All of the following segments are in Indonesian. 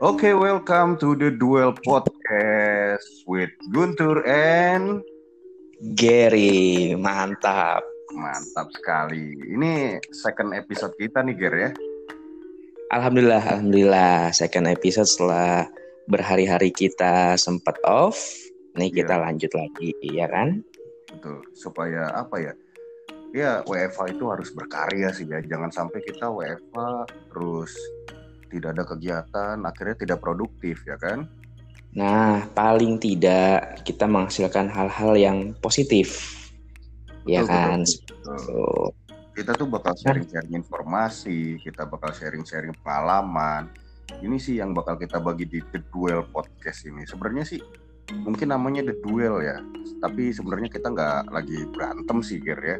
Oke, okay, welcome to the Duel Podcast with Guntur and Gary. Mantap. Mantap sekali. Ini second episode kita nih, Ger ya. Alhamdulillah, alhamdulillah. Second episode setelah berhari-hari kita sempat off. Nih yeah. kita lanjut lagi, ya kan? Betul. Supaya apa ya? Ya, WFA itu harus berkarya sih ya. Jangan sampai kita WFA terus tidak ada kegiatan, akhirnya tidak produktif ya kan? Nah, paling tidak kita menghasilkan hal-hal yang positif. Ya betul, ya kan? Betul, betul. Kita tuh bakal sharing-sharing informasi, kita bakal sharing-sharing pengalaman. Ini sih yang bakal kita bagi di The Duel Podcast ini. Sebenarnya sih mungkin namanya The Duel ya, tapi sebenarnya kita nggak lagi berantem sih, Ger ya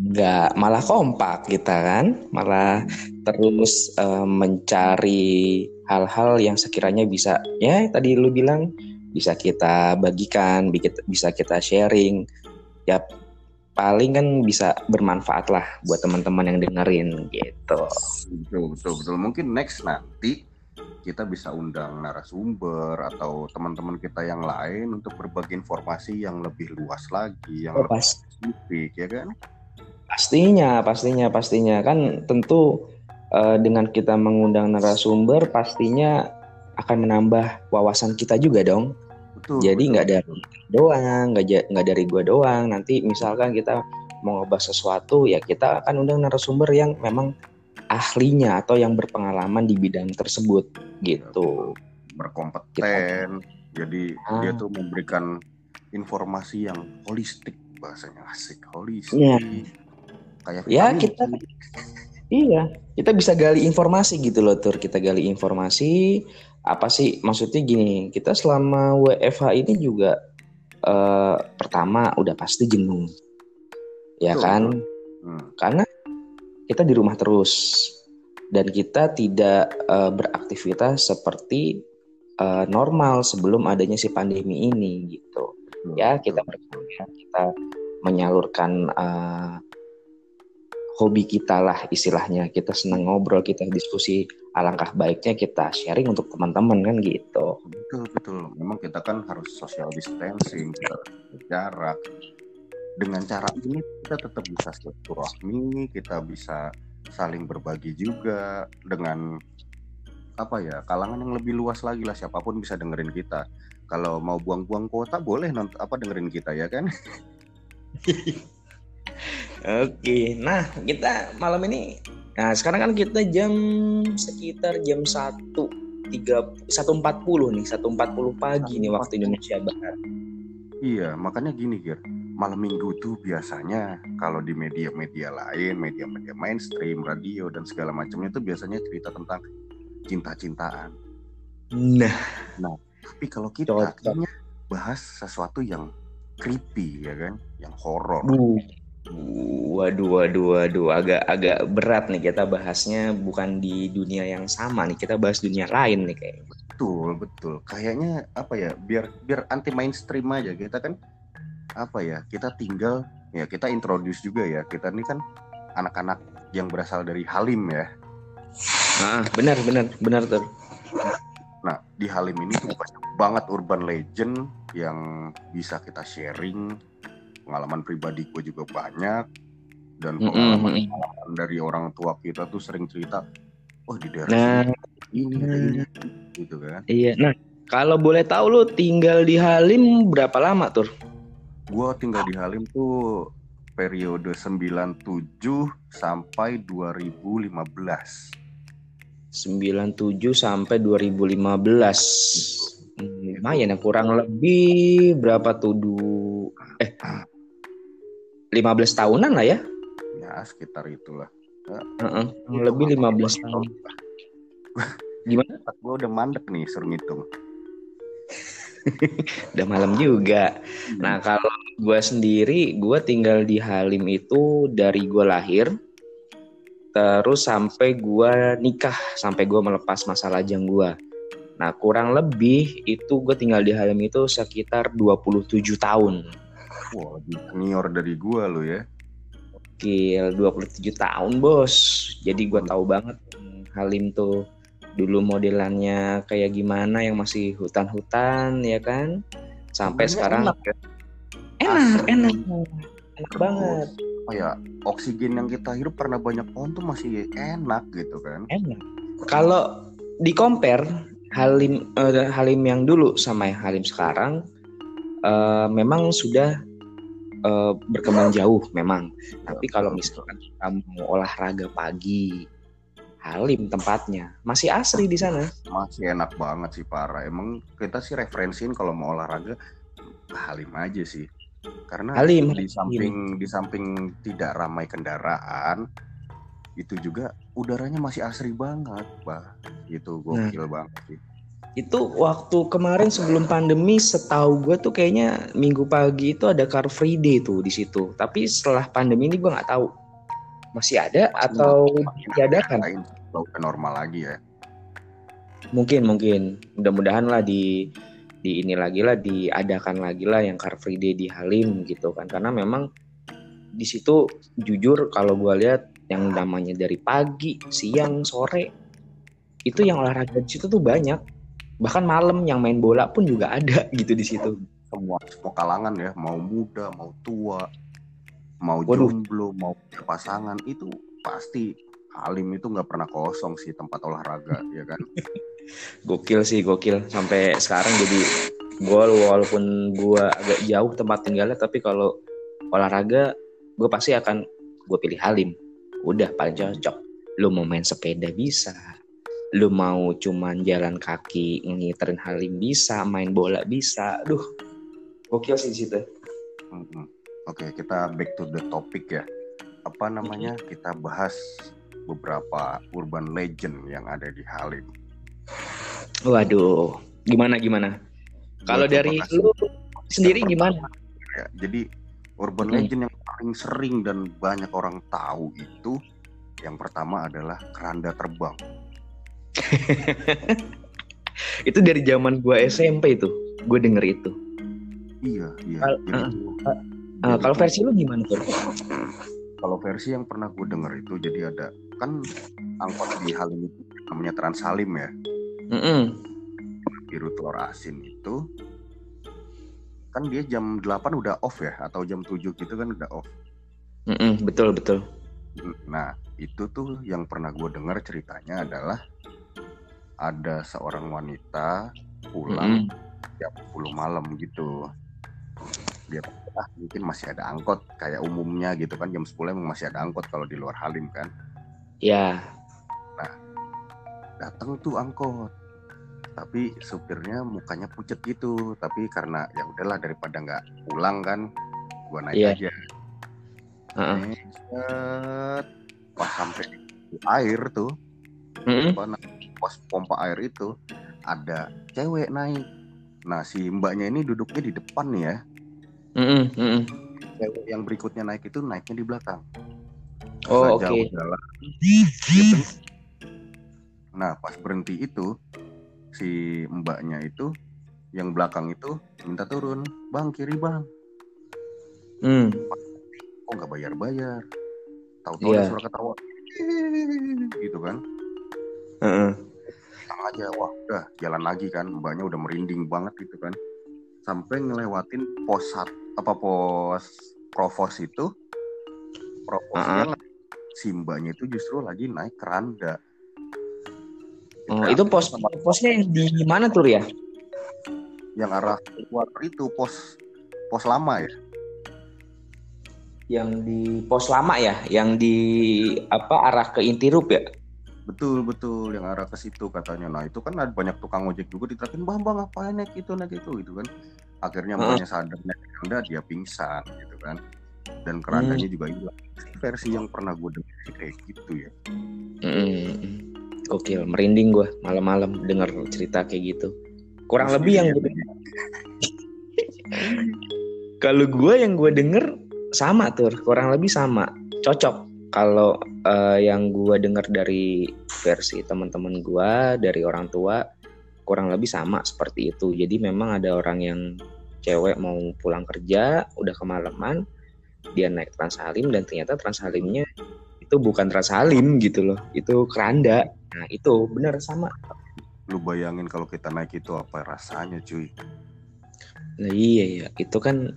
nggak malah kompak kita kan. Malah terus uh, mencari hal-hal yang sekiranya bisa ya tadi lu bilang bisa kita bagikan bisa kita sharing. Ya paling kan bisa bermanfaat lah buat teman-teman yang dengerin gitu. Betul betul betul. Mungkin next nanti kita bisa undang narasumber atau teman-teman kita yang lain untuk berbagi informasi yang lebih luas lagi yang oh, lebih spesifik ya kan Pastinya, pastinya, pastinya kan tentu uh, dengan kita mengundang narasumber pastinya akan menambah wawasan kita juga dong. Betul, Jadi nggak dari doang, nggak nggak dari gua doang. Nanti misalkan kita mau ngebahas sesuatu ya kita akan undang narasumber yang memang ahlinya atau yang berpengalaman di bidang tersebut gitu. Berkompeten. Kita, jadi ah. dia tuh memberikan informasi yang holistik bahasanya asik holistik. Ya kayak ya kita iya kita bisa gali informasi gitu loh tur kita gali informasi apa sih maksudnya gini kita selama WFH ini juga uh, pertama udah pasti jenuh ya Tuh. kan hmm. karena kita di rumah terus dan kita tidak uh, beraktivitas seperti uh, normal sebelum adanya si pandemi ini gitu hmm. ya kita berkarya kita menyalurkan uh, hobi kita lah istilahnya. Kita senang ngobrol kita diskusi alangkah baiknya kita sharing untuk teman-teman kan gitu. Betul betul. Memang kita kan harus social distancing kita jarak dengan cara ini kita tetap bisa silaturahmi kita bisa saling berbagi juga dengan apa ya kalangan yang lebih luas lagi lah. Siapa pun bisa dengerin kita. Kalau mau buang-buang kuota boleh nonton apa dengerin kita ya kan Oke, nah kita malam ini, nah sekarang kan kita jam sekitar jam satu tiga satu empat puluh nih, satu empat puluh pagi nih waktu Indonesia Barat. Iya, makanya gini Gir, malam minggu tuh biasanya kalau di media-media lain, media-media mainstream, radio dan segala macamnya tuh biasanya cerita tentang cinta-cintaan. Nah, nah tapi kalau kita akhirnya bahas sesuatu yang creepy ya kan, yang horor. Uh Waduh, waduh, waduh, agak agak berat nih kita bahasnya bukan di dunia yang sama nih, kita bahas dunia lain nih kayaknya. Betul, betul. Kayaknya apa ya, biar biar anti mainstream aja kita kan apa ya, kita tinggal ya kita introduce juga ya. Kita ini kan anak-anak yang berasal dari Halim ya. Nah, benar, benar, benar tuh. Nah, di Halim ini tuh banyak banget urban legend yang bisa kita sharing pengalaman pribadi gue juga banyak dan pengalaman, pengalaman dari orang tua kita tuh sering cerita oh di daerah nah, ini ada ini gitu kan. Iya nah kalau boleh tahu lu tinggal di Halim berapa lama tuh? Gue tinggal di Halim tuh periode 97 sampai 2015 97 sampai 2015 hmm, lumayan ya kurang lebih berapa tuh du eh 15 tahunan lah ya. Ya, sekitar itulah. Uh -uh. Lebih 15 tahun. Gimana? Gue udah mandek nih suruh ngitung. udah malam juga. Nah kalau gue sendiri, gue tinggal di Halim itu dari gue lahir, terus sampai gue nikah, sampai gue melepas masa lajang gue. Nah kurang lebih itu gue tinggal di Halim itu sekitar 27 tahun. Wah, lebih senior dari gua lo ya. Gil, 27 tahun, Bos. Jadi gua tahu banget Halim tuh dulu modelannya kayak gimana yang masih hutan-hutan ya kan? Sampai sekarang enak. Ya? enak. Enak enak banget. oh ya oksigen yang kita hirup karena banyak pohon tuh masih enak gitu kan? Enak. Kalau di compare Halim uh, Halim yang dulu sama yang Halim sekarang uh, memang sudah uh, berkembang jauh memang. Tapi kalau misalkan kamu olahraga pagi Halim tempatnya. Masih asri di sana. Masih enak banget sih parah. Emang kita sih referensiin kalau mau olahraga Halim aja sih. Karena Halim. di samping di samping tidak ramai kendaraan itu juga udaranya masih asri banget bah. Itu gokil nah, banget sih itu waktu kemarin sebelum pandemi setahu gue tuh kayaknya minggu pagi itu ada car free day tuh di situ. Tapi setelah pandemi ini gue nggak tahu. Masih ada atau diadakan? Normal lagi ya. Mungkin mungkin. Mudah-mudahan lah di di ini lagi lah diadakan lagi lah yang Car Free Day di Halim gitu kan. Karena memang di situ jujur kalau gue lihat yang namanya dari pagi siang sore itu yang olahraga di situ tuh banyak bahkan malam yang main bola pun juga ada gitu di situ. Semua semua kalangan ya. Mau muda mau tua mau Waduh. jomblo mau pasangan itu pasti Halim itu nggak pernah kosong sih tempat olahraga ya kan? Gokil sih gokil. Sampai sekarang jadi gol walaupun gue agak jauh tempat tinggalnya tapi kalau olahraga gue pasti akan gue pilih Halim. Udah paling cocok. Lu mau main sepeda bisa lu mau cuman jalan kaki ngiterin Halim bisa main bola bisa aduh gokil sih di situ mm -hmm. Oke, kita back to the topic ya. Apa namanya? Kita bahas beberapa urban legend yang ada di Halim. Waduh, gimana gimana? Kalau dari lu sendiri gimana? Ya, jadi urban hmm. legend yang paling sering dan banyak orang tahu itu yang pertama adalah keranda terbang. itu dari zaman gua SMP itu, gue denger itu. Iya, iya. Kal jadi, uh, Uh, kalau versi lu gimana tuh? Kalau versi yang pernah gue denger itu jadi ada kan angkot di Halim itu namanya Trans Halim ya. Mm -hmm. Biru telur asin itu kan dia jam 8 udah off ya atau jam 7 gitu kan udah off. Mm -hmm, betul betul. Nah itu tuh yang pernah gue dengar ceritanya adalah ada seorang wanita pulang mm -hmm. jam 10 malam gitu. Dia ah mungkin masih ada angkot kayak umumnya gitu kan jam 10 emang masih ada angkot kalau di luar Halim kan ya nah datang tuh angkot tapi supirnya mukanya pucet gitu tapi karena ya udahlah daripada nggak pulang kan gua naik yeah. aja uh -uh. pas sampai air tuh mm -hmm. Pos pompa air itu ada cewek naik nah si mbaknya ini duduknya di depan nih ya Mm -mm. Yang berikutnya naik itu naiknya di belakang. Oh oke. Okay. Gitu. Nah pas berhenti itu si mbaknya itu yang belakang itu minta turun, bang kiri bang. Hmm. Kok nggak bayar-bayar? Tahu-tahu yeah. suara ketawa, gitu kan? Uh -uh. Aja, wah. Udah jalan lagi kan, mbaknya udah merinding banget gitu kan. Sampai ngelewatin pos apa pos provos itu. Provosnya uh -huh. simbanya itu justru lagi naik keranda oh, itu pos posnya yang di mana tuh ya yang arah keluar itu pos pos lama ya? Yang di pos lama ya? Yang di apa arah ke Intirup ya betul betul. Yang arah ke situ katanya. Nah itu kan ada banyak tukang ojek juga diterakin bang bang ngapain naik itu naik itu gitu kan. Akhirnya hmm. mbaknya sadar naik keranda dia pingsan gitu kan. Dan kerandanya hmm. juga hilang. Versi yang pernah gue dengar kayak gitu ya. Hmm. oke merinding gue malam-malam dengar cerita kayak gitu. Kurang Terus lebih yang gue kalau gue yang gue denger sama tuh kurang lebih sama. Cocok kalau uh, yang gue dengar dari versi teman-teman gue dari orang tua kurang lebih sama seperti itu. Jadi memang ada orang yang cewek mau pulang kerja udah kemalaman dia naik Trans Halim dan ternyata Trans Halimnya itu bukan Trans Halim gitu loh. Itu keranda nah itu bener sama lu bayangin kalau kita naik itu apa rasanya cuy nah iya ya itu kan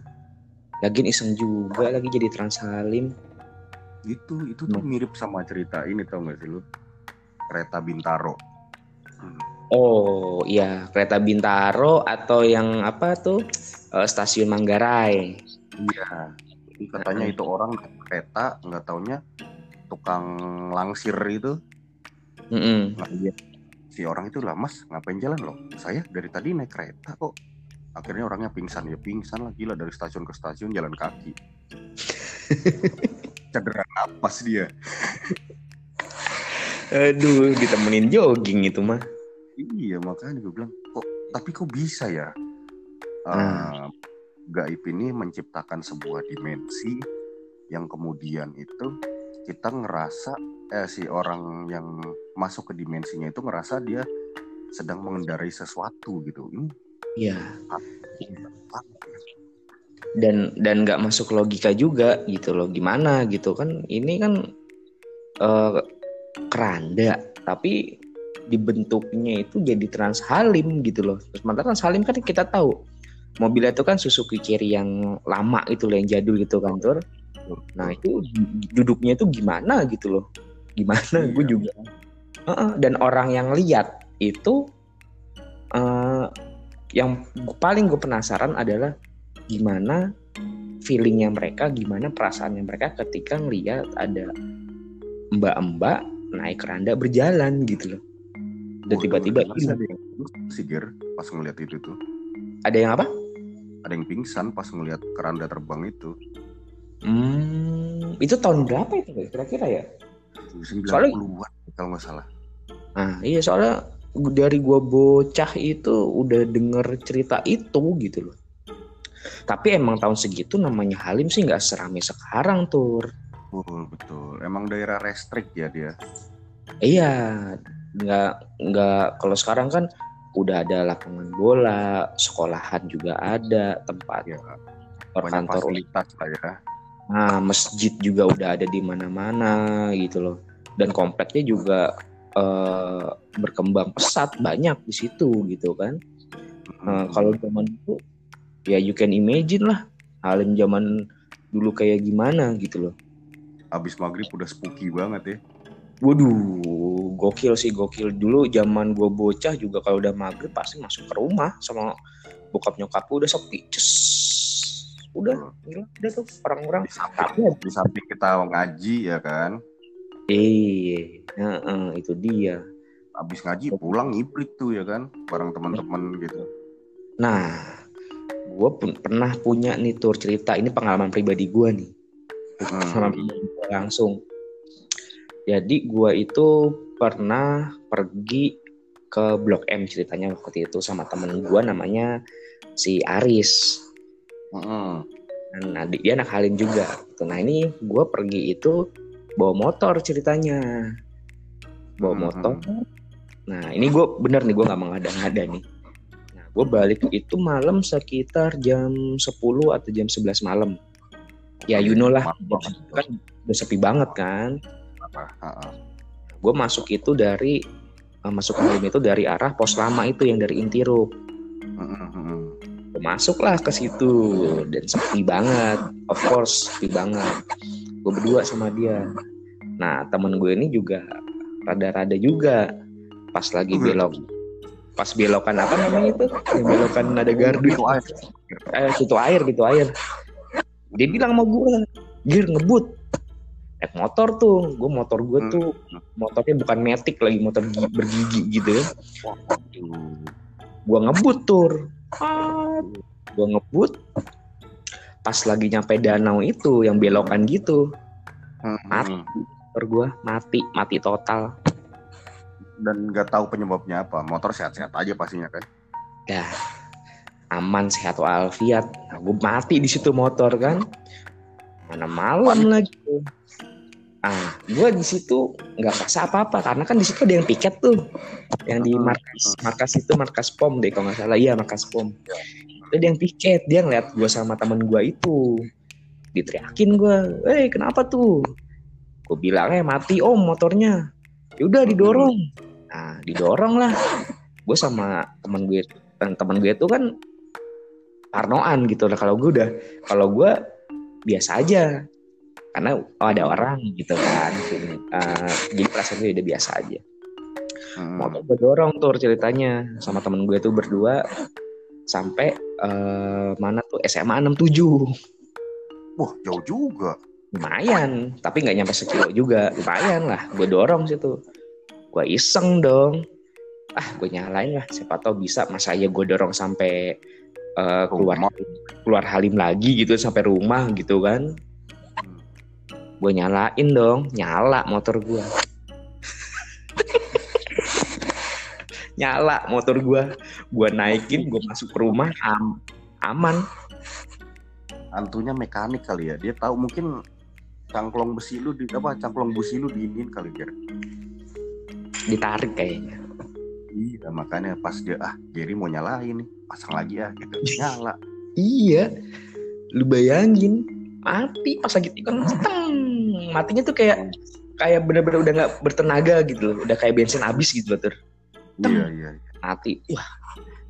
lagi iseng juga lagi jadi Transhalim itu itu tuh hmm. mirip sama cerita ini tau gak sih lu? Kereta Bintaro. Hmm. oh iya kereta Bintaro atau yang apa tuh? Uh, stasiun Manggarai. Iya katanya itu orang kereta nggak taunya tukang langsir itu. Mm -mm. Nah, si orang itu lah mas ngapain jalan loh saya dari tadi naik kereta kok. Akhirnya orangnya pingsan ya pingsan lah gila dari stasiun ke stasiun jalan kaki cedera napas dia? Aduh ditemenin jogging itu mah. Iya makanya gue bilang kok tapi kok bisa ya? Uh, gaib ini menciptakan sebuah dimensi yang kemudian itu kita ngerasa eh, si orang yang masuk ke dimensinya itu ngerasa dia sedang mengendarai sesuatu gitu. Iya. Dan dan nggak masuk logika juga gitu loh. Gimana gitu kan? Ini kan uh, keranda, tapi dibentuknya itu jadi Transhalim gitu loh. Terus mantan Transhalim kan kita tahu mobilnya itu kan Suzuki Carry yang lama itu loh yang jadul gitu kan tur. Nah itu duduknya itu gimana gitu loh gimana iya. gue juga uh -uh. dan orang yang lihat itu uh, yang paling gue penasaran adalah gimana feelingnya mereka gimana perasaannya mereka ketika ngeliat ada mbak-mbak naik keranda berjalan gitu loh. Dan tiba-tiba oh, ada yang sigir pas ngeliat itu tuh. Ada yang apa? Ada yang pingsan pas ngeliat keranda terbang itu. Hmm itu tahun berapa itu kira-kira ya? 90-an kalau nggak salah. Nah, iya soalnya dari gua bocah itu udah denger cerita itu gitu loh. Tapi emang tahun segitu namanya Halim sih nggak serame sekarang tuh. Betul betul. Emang daerah restrik ya dia. Iya, nggak nggak kalau sekarang kan udah ada lapangan bola, sekolahan juga ada, tempat ya, kantor fasilitas lah ya. Nah, masjid juga udah ada di mana-mana gitu loh. Dan kompleknya juga uh, berkembang pesat banyak di situ gitu kan. Uh, kalau zaman itu ya you can imagine lah Halim zaman dulu kayak gimana gitu loh. Abis maghrib udah spooky banget ya. Waduh, gokil sih gokil. Dulu zaman gue bocah juga kalau udah maghrib pasti masuk ke rumah sama bokap nyokap udah sepi. Cus udah gila udah tuh orang-orang di samping kita ngaji ya kan? Iya uh, uh, itu dia. Abis ngaji pulang ngibrit tuh ya kan? Bareng teman-teman gitu. Nah gue pun pernah punya nih tur cerita ini pengalaman pribadi gue nih pengalaman pribadi langsung jadi gue itu pernah pergi ke Blok M ceritanya waktu itu sama temen gue namanya si Aris Mm. Nah, dia anak Halim juga. Nah ini gue pergi itu bawa motor ceritanya, bawa motor. Nah ini gue bener nih gue nggak mengada-ngada nih. Gue balik itu malam sekitar jam 10 atau jam 11 malam. Ya you know lah, kan udah sepi banget kan. Gue masuk itu dari uh, masuk Halim itu dari arah pos lama itu yang dari Intirup masuklah ke situ dan sepi banget. Of course sepi banget. Gue berdua sama dia. Nah temen gue ini juga rada-rada juga. Pas lagi hmm. belok pas belokan apa namanya itu? Yang belokan ada gardu. Itu air. Eh situ air gitu air. Dia bilang mau gue gir ngebut. Naik motor tuh gue motor gue hmm. tuh motornya bukan metik lagi motor bergigi gitu ya. Gue ngebut tur. Gue ngebut. Pas lagi nyampe danau itu yang belokan gitu. Hmm. mati motor gue mati mati total dan nggak tahu penyebabnya apa. Motor sehat-sehat aja pastinya kan? Ya aman sehat walafiat. Nah, gue mati di situ motor kan? Mana malam lagi ah gue di situ nggak rasa apa-apa karena kan di situ ada yang piket tuh. Yang di markas markas itu markas pom deh kalau nggak salah. Iya markas pom. Itu dia yang piket. Dia ngeliat gue sama temen gue itu. Diteriakin gue eh kenapa tuh? Gue bilang eh mati om motornya. Ya udah didorong didorong lah gue sama teman gue teman gue itu kan parnoan gitu. Lah kalau gue udah kalau gue biasa aja. Karena oh ada orang gitu kan. Uh, jadi perasaan gue udah biasa aja. Hmm. motor gue dorong tuh ceritanya sama temen gue tuh berdua sampai uh, mana tuh? SMA 67 wah jauh juga. Lumayan tapi nggak nyampe sekilo juga. Lumayan lah gue dorong situ gue iseng dong. Ah gue nyalain lah. Siapa tahu bisa masa aja gue dorong sampai uh, keluar keluar Halim lagi gitu sampai rumah gitu kan. Gue nyalain dong. Nyala motor gue nyala motor gue gue naikin gue masuk ke rumah am aman. Antunya mekanik kali ya. Dia tahu mungkin cangklong besi lu di apa cangklong busi lu diinin kali ya ditarik kayaknya. Iya makanya pas dia ah Jerry mau nyalain nih pasang lagi ya gitu. Nyala. Iya. Lu bayangin mati pas lagi tikung matinya tuh kayak kayak bener-bener udah nggak bertenaga gitu loh. Udah kayak bensin habis gitu loh ter iya, iya iya. Mati. Wah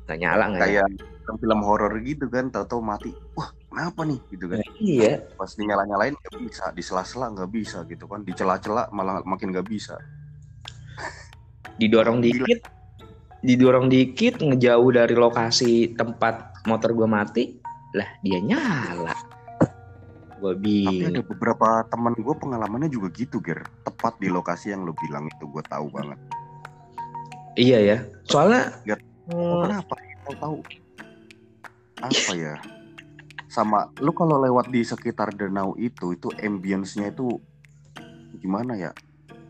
nggak nyala nggak kayak nyala. film horor gitu kan tahu-tahu mati. Wah kenapa nih? Gitu kan. Iya. Pas dinyala nyalain nggak bisa di sela-sela nggak bisa gitu kan. Di celah-celah malah makin nggak bisa didorong dikit didorong dikit ngejauh dari lokasi tempat motor gue mati lah dia nyala gue Tapi ada beberapa teman gue pengalamannya juga gitu, Ger. Tepat di lokasi yang lo bilang itu gue tahu banget. Iya ya. Soalnya Gak oh, kenapa? Tahu tahu apa ya? Sama lu kalau lewat di sekitar danau itu, itu ambience-nya itu gimana ya?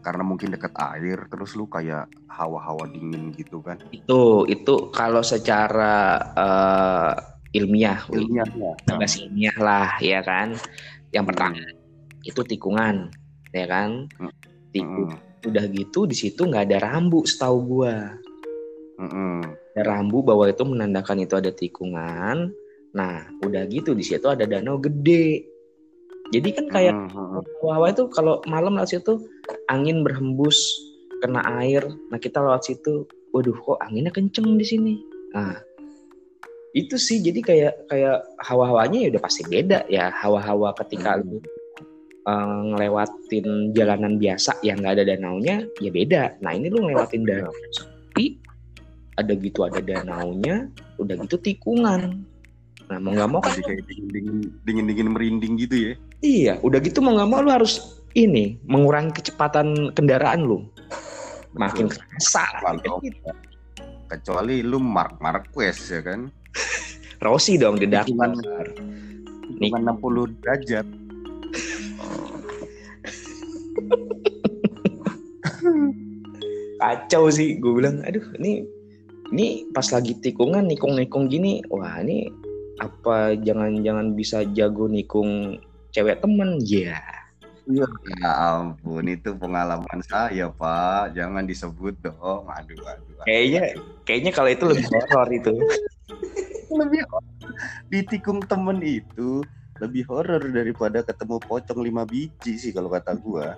Karena mungkin dekat air, terus lu kayak hawa-hawa dingin gitu kan? Itu, itu kalau secara uh, ilmiah ilmiah ya. ilmiah lah ya kan yang pertama hmm. itu tikungan ya kan hmm. tikung hmm. udah gitu di situ nggak ada rambu setahu gua hmm. ada rambu bahwa itu menandakan itu ada tikungan nah udah gitu di situ ada danau gede jadi kan kayak hmm. bawah itu kalau malam lewat situ angin berhembus kena air. Nah kita lewat situ waduh kok anginnya kenceng di sini? Nah itu sih. Jadi kayak kayak hawa-hawanya ya udah pasti beda ya. Hawa-hawa ketika lu uh, ngelewatin jalanan biasa yang nggak ada danaunya ya beda. Nah ini lu ngelewatin iya. danau sepi ada gitu ada danaunya udah gitu tikungan. Nah mau nggak mau kan kayak dingin dingin dingin dingin merinding gitu ya iya udah gitu mau nggak mau lu harus ini mengurangi kecepatan kendaraan lu. Makin kerasa. Gitu. kecuali lu Mark Marquez ya kan? Rossi dong di Dark Hitungan, hitungan 60 derajat. Kacau sih, gue bilang, aduh ini ini pas lagi tikungan nikung-nikung gini, wah ini apa jangan-jangan bisa jago nikung cewek temen ya? Iya. Ya ampun, itu pengalaman saya, Pak. Jangan disebut dong. Aduh, aduh. Kayaknya kayaknya kalau itu lebih horor itu. lebih ditikung temen itu lebih horor daripada ketemu pocong lima biji sih kalau kata gua.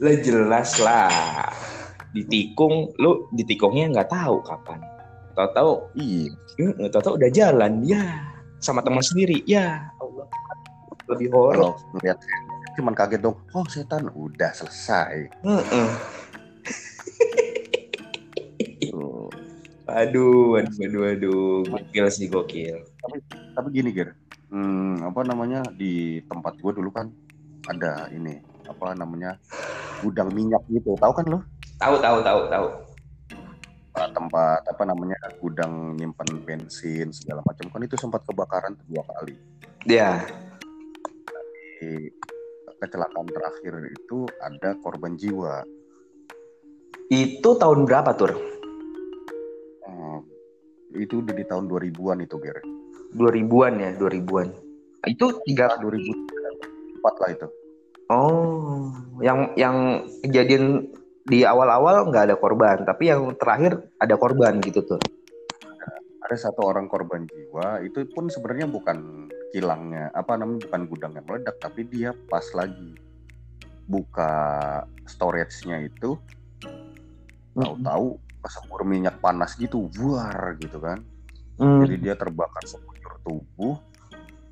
Lah jelas lah. Ditikung, lu ditikungnya nggak tahu kapan. Tahu-tahu, iya, tahu-tahu udah jalan, ya, sama teman sendiri, ya, lebih horor. Lihat, cuman kaget dong, oh setan, udah selesai. Uh -uh. Aduh, aduh, aduh, aduh, gokil sih gokil. Tapi, tapi gini Ger, hmm, apa namanya di tempat gue dulu kan ada ini apa namanya gudang minyak gitu, tahu kan lo? Tahu, tahu, tahu, tahu. Tempat apa namanya gudang nyimpan bensin segala macam kan itu sempat kebakaran dua kali. Iya. Di kecelakaan terakhir itu ada korban jiwa. Itu tahun berapa tuh? itu udah di tahun 2000-an itu Ger 2000-an ya 2000-an itu tiga nah, 2004 lah itu oh yang yang kejadian di awal-awal nggak ada korban tapi yang terakhir ada korban gitu tuh ada satu orang korban jiwa itu pun sebenarnya bukan kilangnya apa namanya bukan gudang yang meledak tapi dia pas lagi buka storage-nya itu tahu-tahu kesembur minyak panas gitu buar gitu kan hmm. jadi dia terbakar sekujur tubuh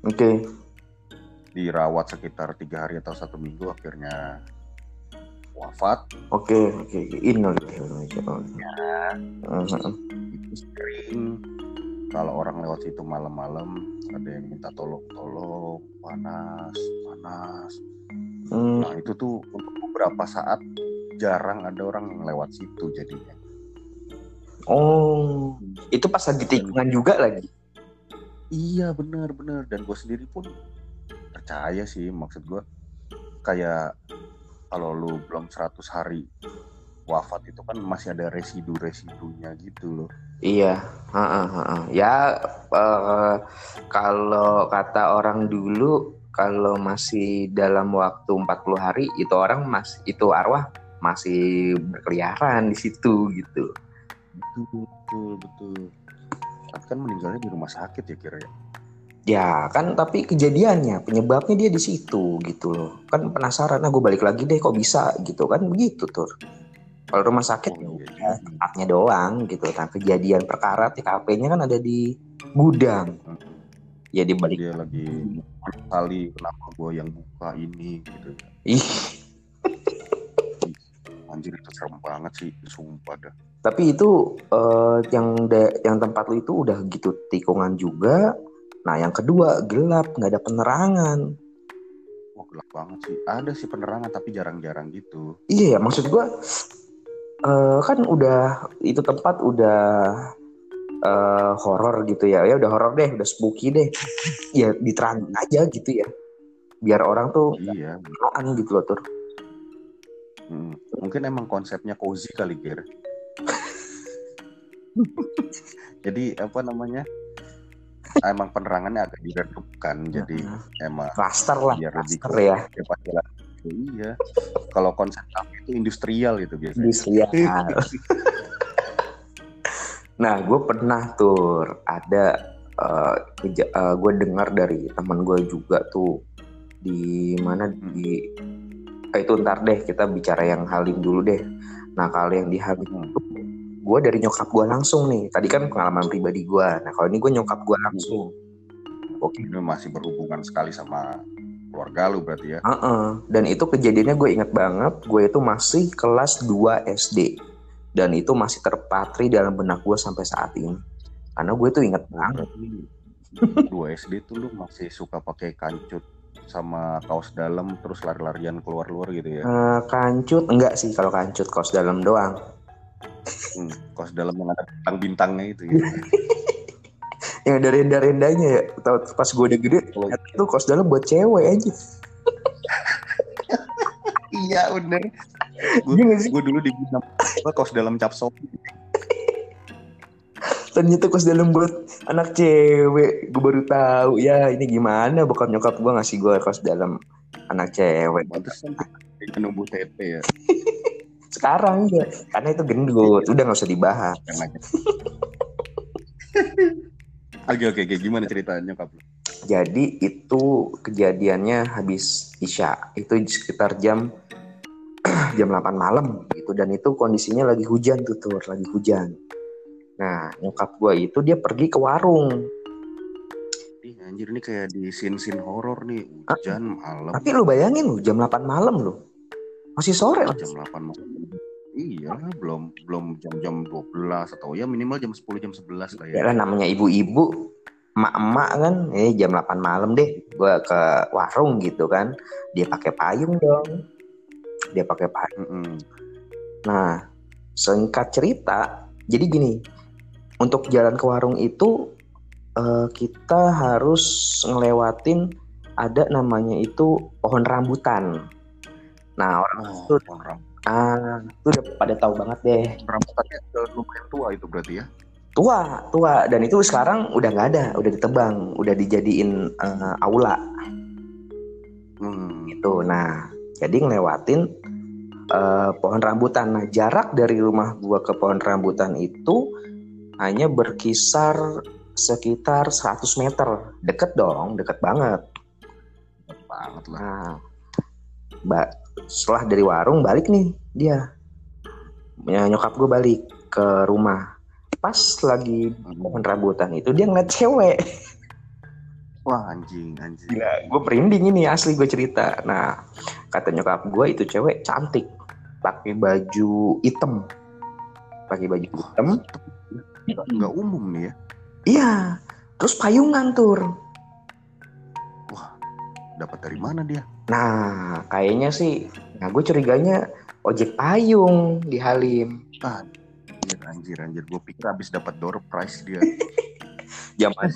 oke okay. dirawat sekitar tiga hari atau satu minggu akhirnya wafat oke okay, oke okay. innalillahi ya uh-huh. Kalau orang lewat situ malam-malam ada yang minta tolong-tolong panas panas. Hmm. nah itu tuh untuk beberapa saat jarang ada orang yang lewat situ jadinya. Oh, itu pas lagi tikungan juga lagi. Iya benar benar. Dan gue sendiri pun percaya sih maksud gue kayak kalau lu belum 100 hari wafat itu kan masih ada residu-residunya gitu loh. Iya, ha -ha, ha ya uh, kalau kata orang dulu kalau masih dalam waktu 40 hari itu orang mas itu arwah masih berkeliaran di situ gitu. Betul betul betul. Tapi kan meninggalnya di rumah sakit ya kira ya? Ya kan tapi kejadiannya penyebabnya dia di situ gitu loh. Kan penasaran nah gue balik lagi deh kok bisa? gitu kan begitu tuh kalau rumah sakit oh, iya, iya. tempatnya doang gitu. Kan kejadian perkara TKP-nya kan ada di gudang. Ya di balik dia lagi kali kenapa gue yang buka ini? Gitu. Ya ih anjir itu serem banget sih sumpah dah. Tapi itu uh, yang de, yang tempat lu itu udah gitu tikungan juga. Nah yang kedua gelap nggak ada penerangan. Oh gelap banget sih. Ada sih penerangan tapi jarang-jarang gitu. Iya ya maksud gua uh, kan udah itu tempat udah uh, horor gitu ya. Ya udah horor deh udah spooky deh. Ya diterangin aja gitu ya. Biar orang tuh iya. gitu loh tuh Hmm, mungkin emang konsepnya cozy kali, Ger. jadi apa namanya? Emang penerangannya agak diredupkan, jadi emang cluster lah, biar lebih ya. Ya, iya. Kalau konsep itu industrial itu biasanya. Industrial. nah, gue pernah tuh ada uh, uh, gue dengar dari teman gue juga tuh. Di mana di Eh, itu ntar deh kita bicara yang Halim dulu deh. Nah kalau yang di Halim itu gue dari nyokap gue langsung nih. Tadi kan pengalaman pribadi gue nah kalau ini gue nyokap gue langsung. Oke ini masih berhubungan sekali sama keluarga lu berarti ya uh -uh. dan itu kejadiannya gue inget banget gue itu masih kelas 2 SD dan itu masih terpatri dalam benak gue sampai saat ini karena gue tuh inget banget dua SD tuh lu masih suka pakai kancut sama kaos dalam terus lari-larian keluar-luar gitu ya? Uh, kancut enggak sih kalau kancut kaos dalam doang. Hmm, kaos dalam yang ada bintang-bintangnya itu ya. yang ada renda-rendanya ya. Tahu pas gue udah gede, oh. itu kaos dalam buat cewek aja. iya bener. Gue iya dulu di kaos dalam cap sopi ternyata kos dalam buat anak cewek. Gue baru tahu ya ini gimana? Bokap nyokap gue ngasih gue kos dalam anak cewek. Pantesan menunggu tete ya. Sekarang ya karena itu gendut. Udah nggak usah dibahas oke oke oke gimana ceritanya nyokap jadi itu kejadiannya habis isya itu sekitar jam jam 8 malam gitu dan itu kondisinya lagi hujan tuh tuh lagi hujan Nah, nyokap gue itu dia pergi ke warung. Ih, anjir ini kayak di scene-scene horor nih, hujan ah, malam. Tapi lu bayangin lu jam 8 malam lu. Masih sore lah. Jam 8 malam. Iya, belum belum jam-jam 12 atau ya minimal jam 10 jam 11 lah ya. Ya namanya ibu-ibu emak-emak kan eh jam 8 malam deh gua ke warung gitu kan dia pakai payung dong dia pakai payung mm -hmm. nah singkat cerita jadi gini untuk jalan ke warung itu uh, kita harus ngelewatin ada namanya itu pohon rambutan. Nah orang oh, itu pohon rambutan. Ah, itu udah pada tahu banget deh. Rambutannya lumayan tua itu berarti ya? Tua, tua. Dan itu sekarang udah nggak ada, udah ditebang, udah dijadiin uh, aula. Hmm. Itu. Nah, jadi ngelewatin uh, pohon rambutan. Nah, jarak dari rumah gua ke pohon rambutan itu hanya berkisar sekitar 100 meter. Deket dong, deket banget. Deket banget lah. Nah, ba setelah dari warung balik nih dia. Ya, nyokap gue balik. ke rumah pas lagi pohon rambutan itu dia ngeliat cewek Wah anjing anjing. Gila, gue merinding ini asli gue cerita. Nah kata nyokap gue itu cewek cantik, pakai baju hitam, pakai baju hitam. Nggak umum nih ya? Iya, terus payungan tur. Dapat dari mana dia? Nah, kayaknya sih, nah gue curiganya ojek payung di Halim. Ah, anjir, anjir, anjir. Gue pikir habis dapat door prize dia. Zaman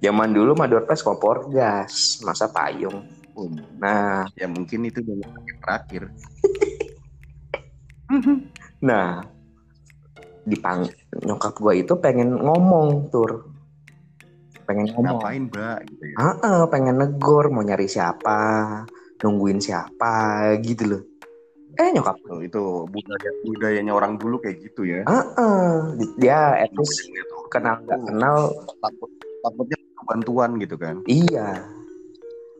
Zaman dulu mah door kompor gas, masa payung. Nah, ya mungkin itu yang terakhir. nah, dipang nyokap gue itu pengen ngomong tur pengen ngomong. Ngapain mbak? Gitu ya? Uh, pengen negor mau nyari siapa nungguin siapa gitu loh. Eh nyokap. Oh, itu budaya budayanya orang dulu kayak gitu ya. Ah uh, dia etis kenal nggak kenal. takut takutnya bantuan gitu kan. Iya.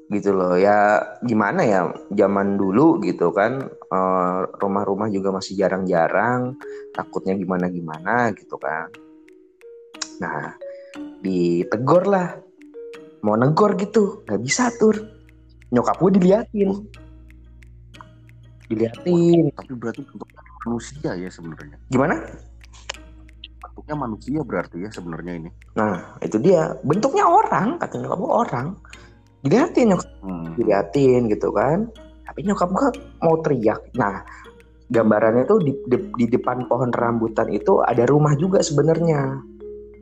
Gitu loh ya gimana ya zaman dulu gitu kan eh, rumah-rumah juga masih jarang-jarang takutnya gimana gimana gitu kan. Nah ditegor lah mau negor gitu nggak bisa tur. Nyokap gue diliatin. Diliatin. Tapi berarti untuk manusia ya sebenarnya. Gimana? Bentuknya manusia berarti ya sebenarnya ini. Nah itu dia. Bentuknya orang kata nyokap gue orang. Diliatin nyokap hmm. diliatin gitu kan. Tapi nyokap gue mau teriak. Nah gambarannya tuh di, di, di depan pohon rambutan itu ada rumah juga sebenarnya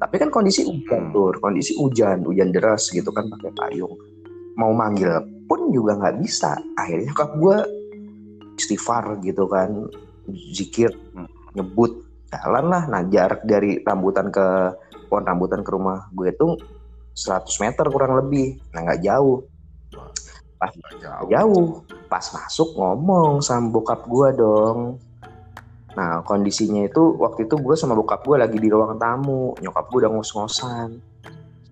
tapi kan kondisi hujan hmm. tuh kondisi hujan hujan deras gitu kan pakai payung. Mau manggil pun juga nggak bisa. Akhirnya nyokap gue istighfar gitu kan zikir hmm. nyebut jalan lah. Nah jarak dari rambutan ke pohon rambutan ke rumah gue itu 100 meter kurang lebih. Nah nggak jauh. Pas jauh. jauh. Pas masuk ngomong sama bokap gue dong nah kondisinya itu waktu itu gue sama bokap gue lagi di ruang tamu. Nyokap gue udah ngos-ngosan.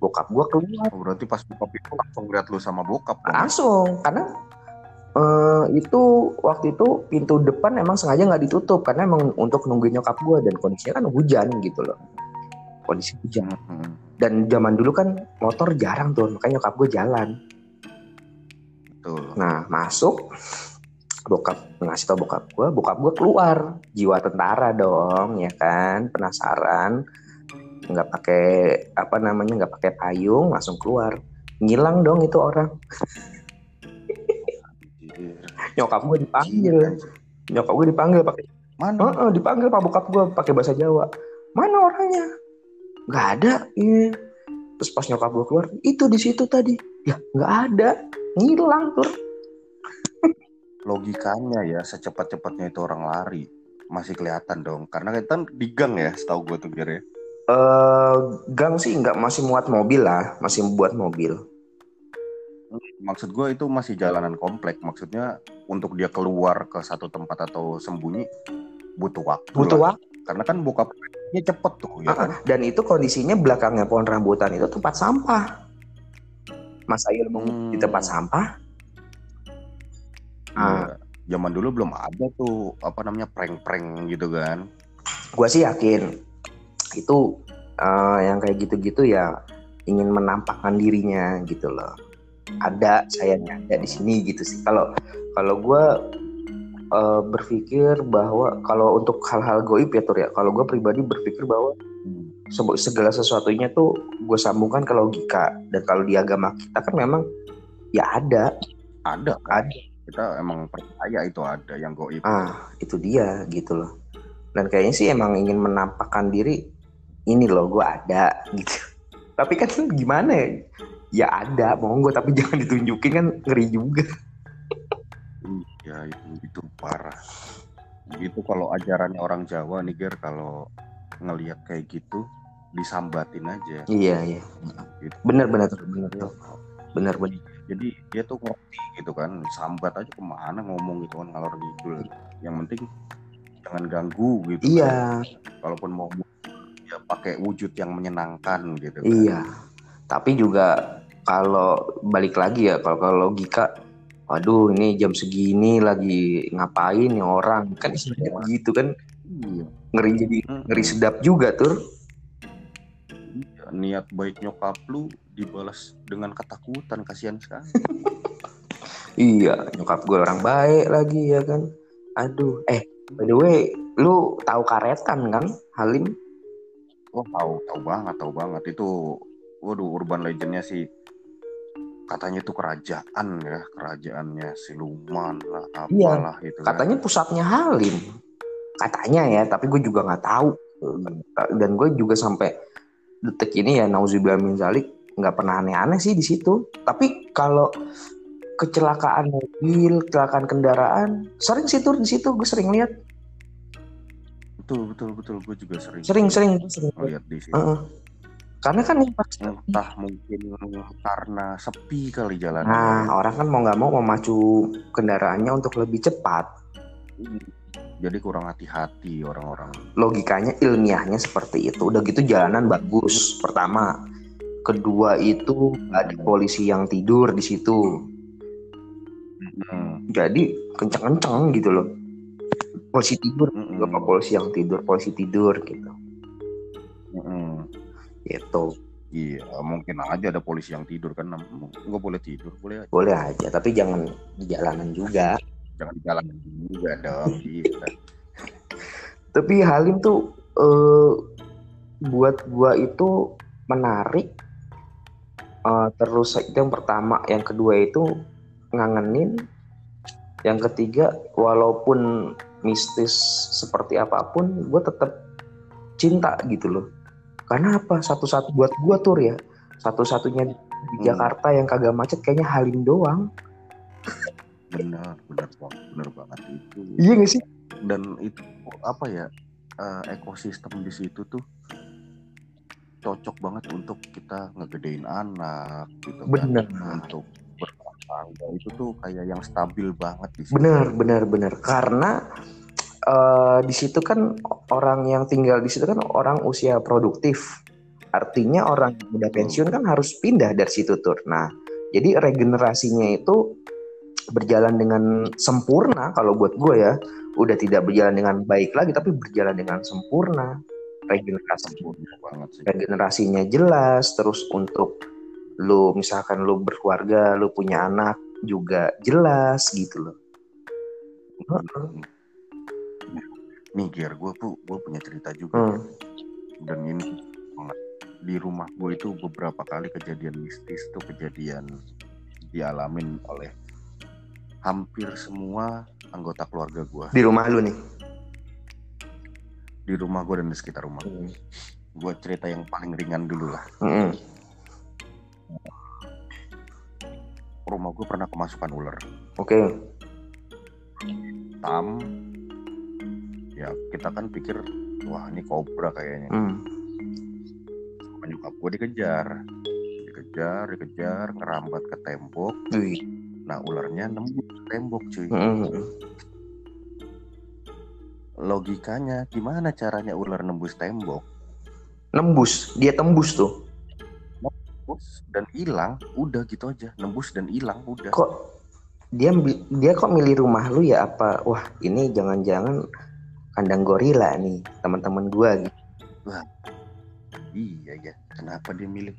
Bokap gue keluar. Oh, berarti pas bokap itu langsung lihat lu sama bokap kan? langsung karena uh, itu waktu itu pintu depan emang sengaja nggak ditutup karena emang untuk nungguin nyokap gue dan kondisinya kan hujan gitu loh. Kondisi hujan. Hmm. Dan zaman dulu kan motor jarang tuh makanya nyokap gue jalan. Betul. nah masuk bokap ngasih tau bokap gue bokap gue keluar. Jiwa tentara dong ya kan? Penasaran. Nggak pakai apa namanya nggak pakai payung langsung keluar. Ngilang dong itu orang. Nyokap gue dipanggil. Nyokap gue dipanggil pakai mana? Uh, uh, dipanggil pak bokap gue pakai bahasa Jawa. Mana orangnya? Nggak ada iya. terus pas nyokap gue keluar itu di situ tadi. Ya nggak ada. Ngilang tuh logikanya ya secepat-cepatnya itu orang lari masih kelihatan dong karena kita kan di gang ya setahu gue tuh ya Uh, gang sih nggak masih muat mobil lah, masih buat mobil. Maksud gue itu masih jalanan komplek. Maksudnya untuk dia keluar ke satu tempat atau sembunyi butuh waktu. Butuh waktu. Karena kan buka ya cepet tuh ya kan? dan itu kondisinya belakangnya pohon rambutan itu tempat sampah Mas Ayul hmm. di tempat sampah nah, zaman dulu belum ada tuh apa namanya prank-prank gitu kan. Gua sih yakin itu uh, yang kayak gitu-gitu ya ingin menampakkan dirinya gitu loh. Ada sayangnya ada di sini gitu sih. Kalau kalau gue uh, berpikir bahwa kalau untuk hal-hal goib ya Tur ya. Kalau gue pribadi berpikir bahwa segala sesuatunya tuh gue sambungkan ke logika. Dan kalau di agama kita kan memang ya ada. Ada ada kita emang percaya itu ada yang goib ah itu dia gitu loh. Dan kayaknya sih emang ingin menampakkan diri ini loh gue ada gitu. Tapi kan gimana ya? Ya ada monggo tapi jangan ditunjukin kan ngeri juga. Ya itu itu parah. Gitu kalau ajarannya orang Jawa nih Ger kalau ngelihat kayak gitu disambatin aja. Iya iya. Gitu. bener bener bener tuh. Bener bener jadi dia tuh ngerti gitu kan sambat aja ke mana ngomong gitu kan ngalor gitu yang penting jangan ganggu gitu iya. kan. kalaupun mau ya pakai wujud yang menyenangkan gitu kan. iya. Tapi juga kalau balik lagi ya kalau kalau logika waduh ini jam segini lagi ngapain nih orang? Kan istilahnya begitu kan. Iya. ngeri jadi ngeri sedap juga tuh niat baik nyokap lu dibalas dengan ketakutan kasihan sekali. Iya nyokap gue orang baik lagi ya kan? Aduh eh by the way lu tahu karetan kan Halim? Oh tahu tahu banget tahu banget. Itu waduh urban legendnya sih. Katanya itu kerajaan ya kerajaannya siluman lah iya, apalah iya, itu kan. katanya kan. pusatnya Halim. Katanya ya tapi gue juga nggak tahu. Dan gue juga sampai detik ini ya nauzubillah min zalik nggak pernah aneh-aneh sih di situ. Tapi kalau kecelakaan mobil kecelakaan kendaraan sering sih tuh di situ gue sering lihat. Betul betul betul. Gue juga sering sering sering, sering lihat di situ. Uh -uh karena kan yang pasti entah mungkin karena sepi kali jalan. Nah, orang kan mau nggak mau memacu kendaraannya untuk lebih cepat. Jadi kurang hati-hati orang-orang. Logikanya ilmiahnya seperti itu. Udah gitu jalanan bagus. Pertama, kedua itu ada polisi yang tidur di situ. Hmm. Jadi kenceng-kenceng gitu loh. Polisi tidur, hmm. polisi yang tidur, polisi tidur gitu. Hmm gitu Iya, mungkin aja ada polisi yang tidur kan, nggak boleh tidur, boleh aja. Boleh aja, tapi jangan di jalanan juga. Jangan di jalanan juga dong, iya. Tapi Halim tuh uh, buat gua itu menarik. Uh, terus itu yang pertama, yang kedua itu ngangenin. Yang ketiga, walaupun mistis seperti apa pun, gue tetap cinta gitu loh karena apa? Satu-satu buat gua tur ya. Satu-satunya di hmm. Jakarta yang kagak macet kayaknya Halim doang. Benar, benar banget, benar banget itu. Iya gak sih? Dan itu apa ya? Uh, ekosistem di situ tuh cocok banget untuk kita ngegedein anak gitu bener. kan untuk bertangga itu tuh kayak yang stabil banget di situ. Bener bener bener karena uh, di situ kan orang yang tinggal di situ kan orang usia produktif. Artinya orang yang udah pensiun kan harus pindah dari situ tuh. Nah, jadi regenerasinya itu berjalan dengan sempurna kalau buat gue ya. Udah tidak berjalan dengan baik lagi tapi berjalan dengan sempurna. Regenerasi sempurna banget sih. Regenerasinya jelas terus untuk lu misalkan lu berkeluarga, lu punya anak juga jelas gitu loh. Hmm nih Ger gue tuh gue punya cerita juga hmm. dan ini di rumah gue itu beberapa kali kejadian mistis tuh kejadian dialamin oleh hampir semua anggota keluarga gue di rumah lu nih di rumah gue dan di sekitar rumah hmm. gue cerita yang paling ringan dulu lah hmm. rumah gue pernah kemasukan ular oke okay. tam ya kita kan pikir wah ini kobra kayaknya hmm. nyokap gue dikejar dikejar dikejar kerambat ke tembok Ui. Nah ularnya nembus tembok cuy hmm. logikanya gimana caranya ular nembus tembok nembus dia tembus tuh nembus dan hilang udah gitu aja nembus dan hilang udah kok dia dia kok milih rumah lu ya apa wah ini jangan-jangan kandang gorila nih teman-teman gue gitu. Wah, iya ya. Kenapa dia milih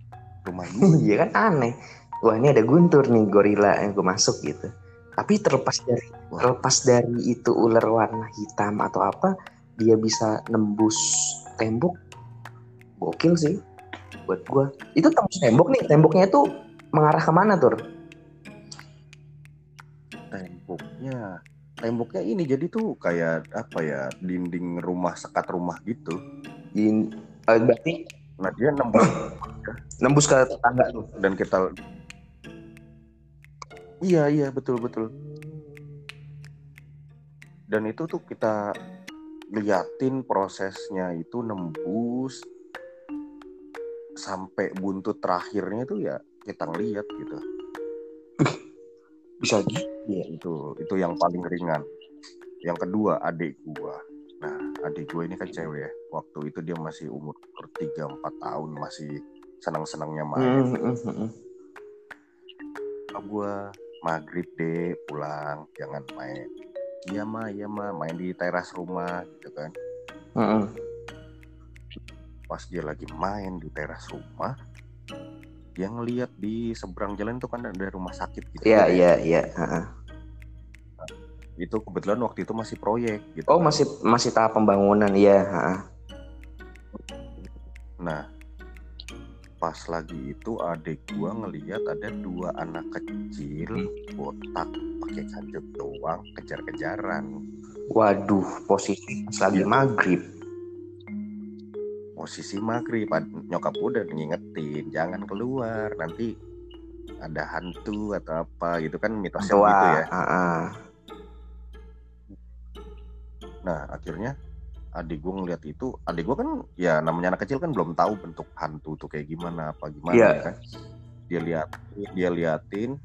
rumah gue? iya kan aneh. Wah ini ada guntur nih gorila yang gue masuk gitu. Tapi terlepas dari terlepas dari itu ular warna hitam atau apa, dia bisa nembus tembok. Gokil sih buat gue. Itu tembus tembok nih. Temboknya itu mengarah ke mana tuh? Temboknya temboknya ini jadi tuh kayak apa ya dinding rumah sekat rumah gitu In, uh, berarti nah dia nembus nembus ke tetangga tuh dan kita iya iya betul betul. Dan itu tuh kita liatin prosesnya itu nembus sampai buntut terakhirnya tuh ya kita ngeliat gitu. Bisa gitu ya itu itu yang paling ringan. Yang kedua adik gua. Nah adik gua ini kan cewek ya. Waktu itu dia masih umur tiga empat tahun masih senang senangnya main mm -hmm. gua maghrib deh pulang jangan main. Iya mah iya mah main di teras rumah gitu kan. Uh -uh. pas dia lagi main di teras rumah dia ngeliat di seberang jalan itu kan ada rumah sakit gitu iya iya iya itu kebetulan waktu itu masih proyek gitu oh kan. masih masih tahap pembangunan ya nah pas lagi itu adik gua ngeliat ada dua anak kecil botak pakai kanjut doang kejar-kejaran waduh posisi lagi ya. maghrib posisi maghrib nyokap udah ngingetin jangan keluar nanti ada hantu atau apa gitu kan mitosnya gitu ya uh -uh. nah akhirnya adik gue ngeliat itu adik gue kan ya namanya anak kecil kan belum tahu bentuk hantu tuh kayak gimana apa gimana yeah. ya kan? Dia lihat dia liatin.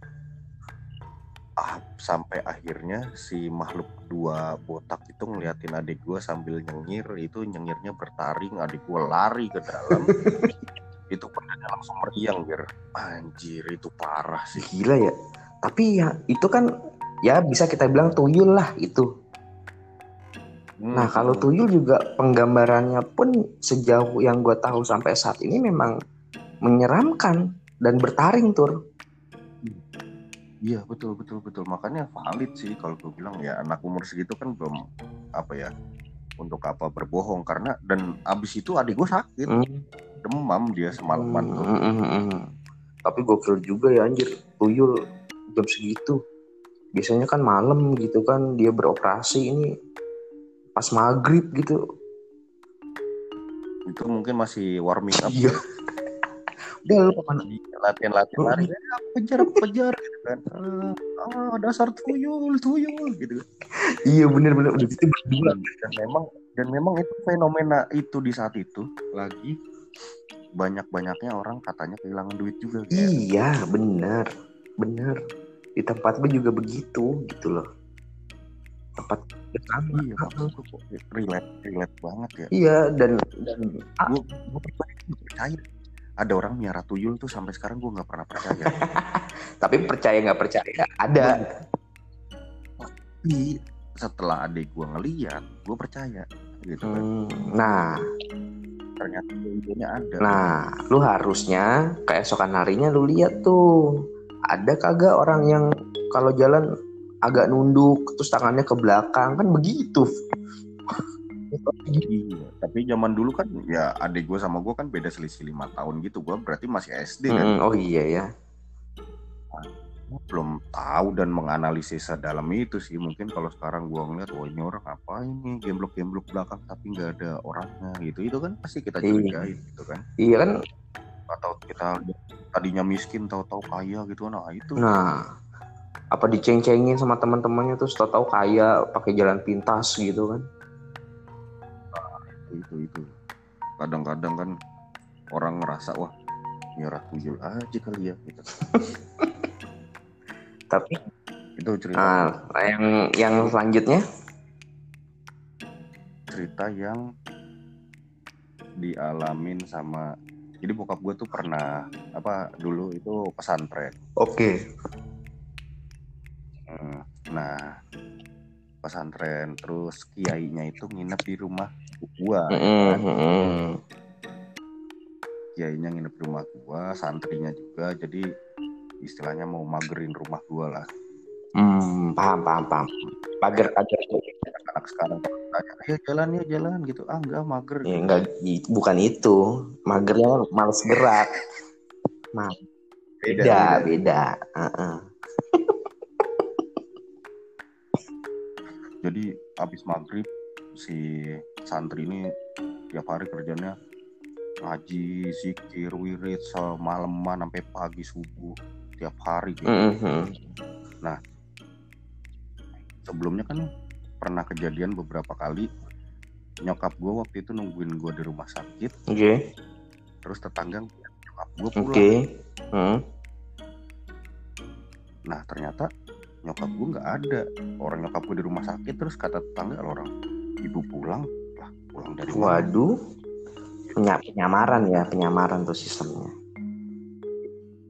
Ah, sampai akhirnya si makhluk dua botak itu ngeliatin adik gue sambil nyengir itu nyengirnya bertaring adik gue lari ke dalam. Itu padanya langsung meriang biar anjir itu parah sih. Gila ya. Tapi ya itu kan ya bisa kita bilang tuyul lah itu Nah kalau hmm. tuyul juga penggambarannya pun sejauh yang gue tahu sampai saat ini memang menyeramkan dan bertaring tur. Iya betul betul betul makanya valid sih kalau gue bilang ya anak umur segitu kan belum apa ya untuk apa berbohong karena dan abis itu adik gue sakit hmm. demam dia semalaman hmm, tuh. Hmm, hmm, hmm. Tapi gokil juga ya anjir tuyul jam segitu. Biasanya kan malam gitu kan dia beroperasi ini pas maghrib gitu. Itu mungkin masih warming up. Iya. Udah lu ke mana? Latihan latihan lari. Ya, kejar kejar gitu kan. Ah, dasar tuyul tuyul gitu iya bener bener. Udah itu berdua. Dan memang dan memang itu fenomena itu di saat itu lagi banyak banyaknya orang katanya kehilangan duit juga iya benar benar di tempat gue juga begitu gitu loh tempat sama. Iya relate relate banget ya. Iya dan dan gue gue percaya ada orang miara tuyul tuh sampai sekarang gue nggak pernah percaya. Tapi percaya nggak percaya ada. Tapi setelah adik gue ngeliat gue percaya gitu kan. Hmm, nah. Ternyata tuyulnya ada. Nah lu harusnya keesokan harinya lu lihat tuh ada kagak orang yang kalau jalan agak nunduk terus tangannya ke belakang kan begitu Iya, tapi zaman dulu kan ya adik gue sama gue kan beda selisih lima tahun gitu. Gue berarti masih SD kan. Oh iya ya. Nah, belum tahu dan menganalisis dalam itu sih. Mungkin kalau sekarang gue ngeliat, wah ini orang apa ini gemblok-gemblok belakang tapi nggak ada orangnya gitu. Itu kan pasti kita iya. curigai iya. gitu kan. Iya kan. Atau kita tadinya miskin tahu-tahu kaya gitu. Nah itu. Nah apa diceng-cengin sama teman-temannya terus tau tahu kaya pakai jalan pintas gitu kan. Itu itu. Kadang-kadang kan orang ngerasa wah nyerah tuyul aja kali ya gitu. Tapi itu cerita nah, yang yang selanjutnya? Cerita yang dialamin sama jadi bokap gue tuh pernah apa dulu itu pesantren. Oke. okay Nah, pesantren terus kiainya itu nginep di rumah gua. Mm -hmm. Kiainya nginep di rumah gua, santrinya juga. Jadi istilahnya mau magerin rumah gua lah. Hmm, paham, paham, paham. Pagar, pagar. Anak sekarang tanya, ayo jalan ya jalan gitu. Ah enggak mager. Ya, enggak, bukan itu. Magernya males gerak. Nah, beda, beda. beda. beda. Uh -uh. Jadi habis maghrib si santri ini tiap hari kerjanya ngaji, zikir, wirid semalaman sampai pagi subuh tiap hari gitu. Mm -hmm. Nah, sebelumnya kan pernah kejadian beberapa kali nyokap gue waktu itu nungguin gue di rumah sakit. Oke. Okay. Terus tetangga nyokap gue pulang. Oke. Okay. Hmm. Nah ternyata nyokap gue nggak ada. Orang nyokap gue di rumah sakit terus kata tetangga orang ibu pulang. Lah pulang dari waduh. Penya, penyamaran ya penyamaran tuh sistemnya.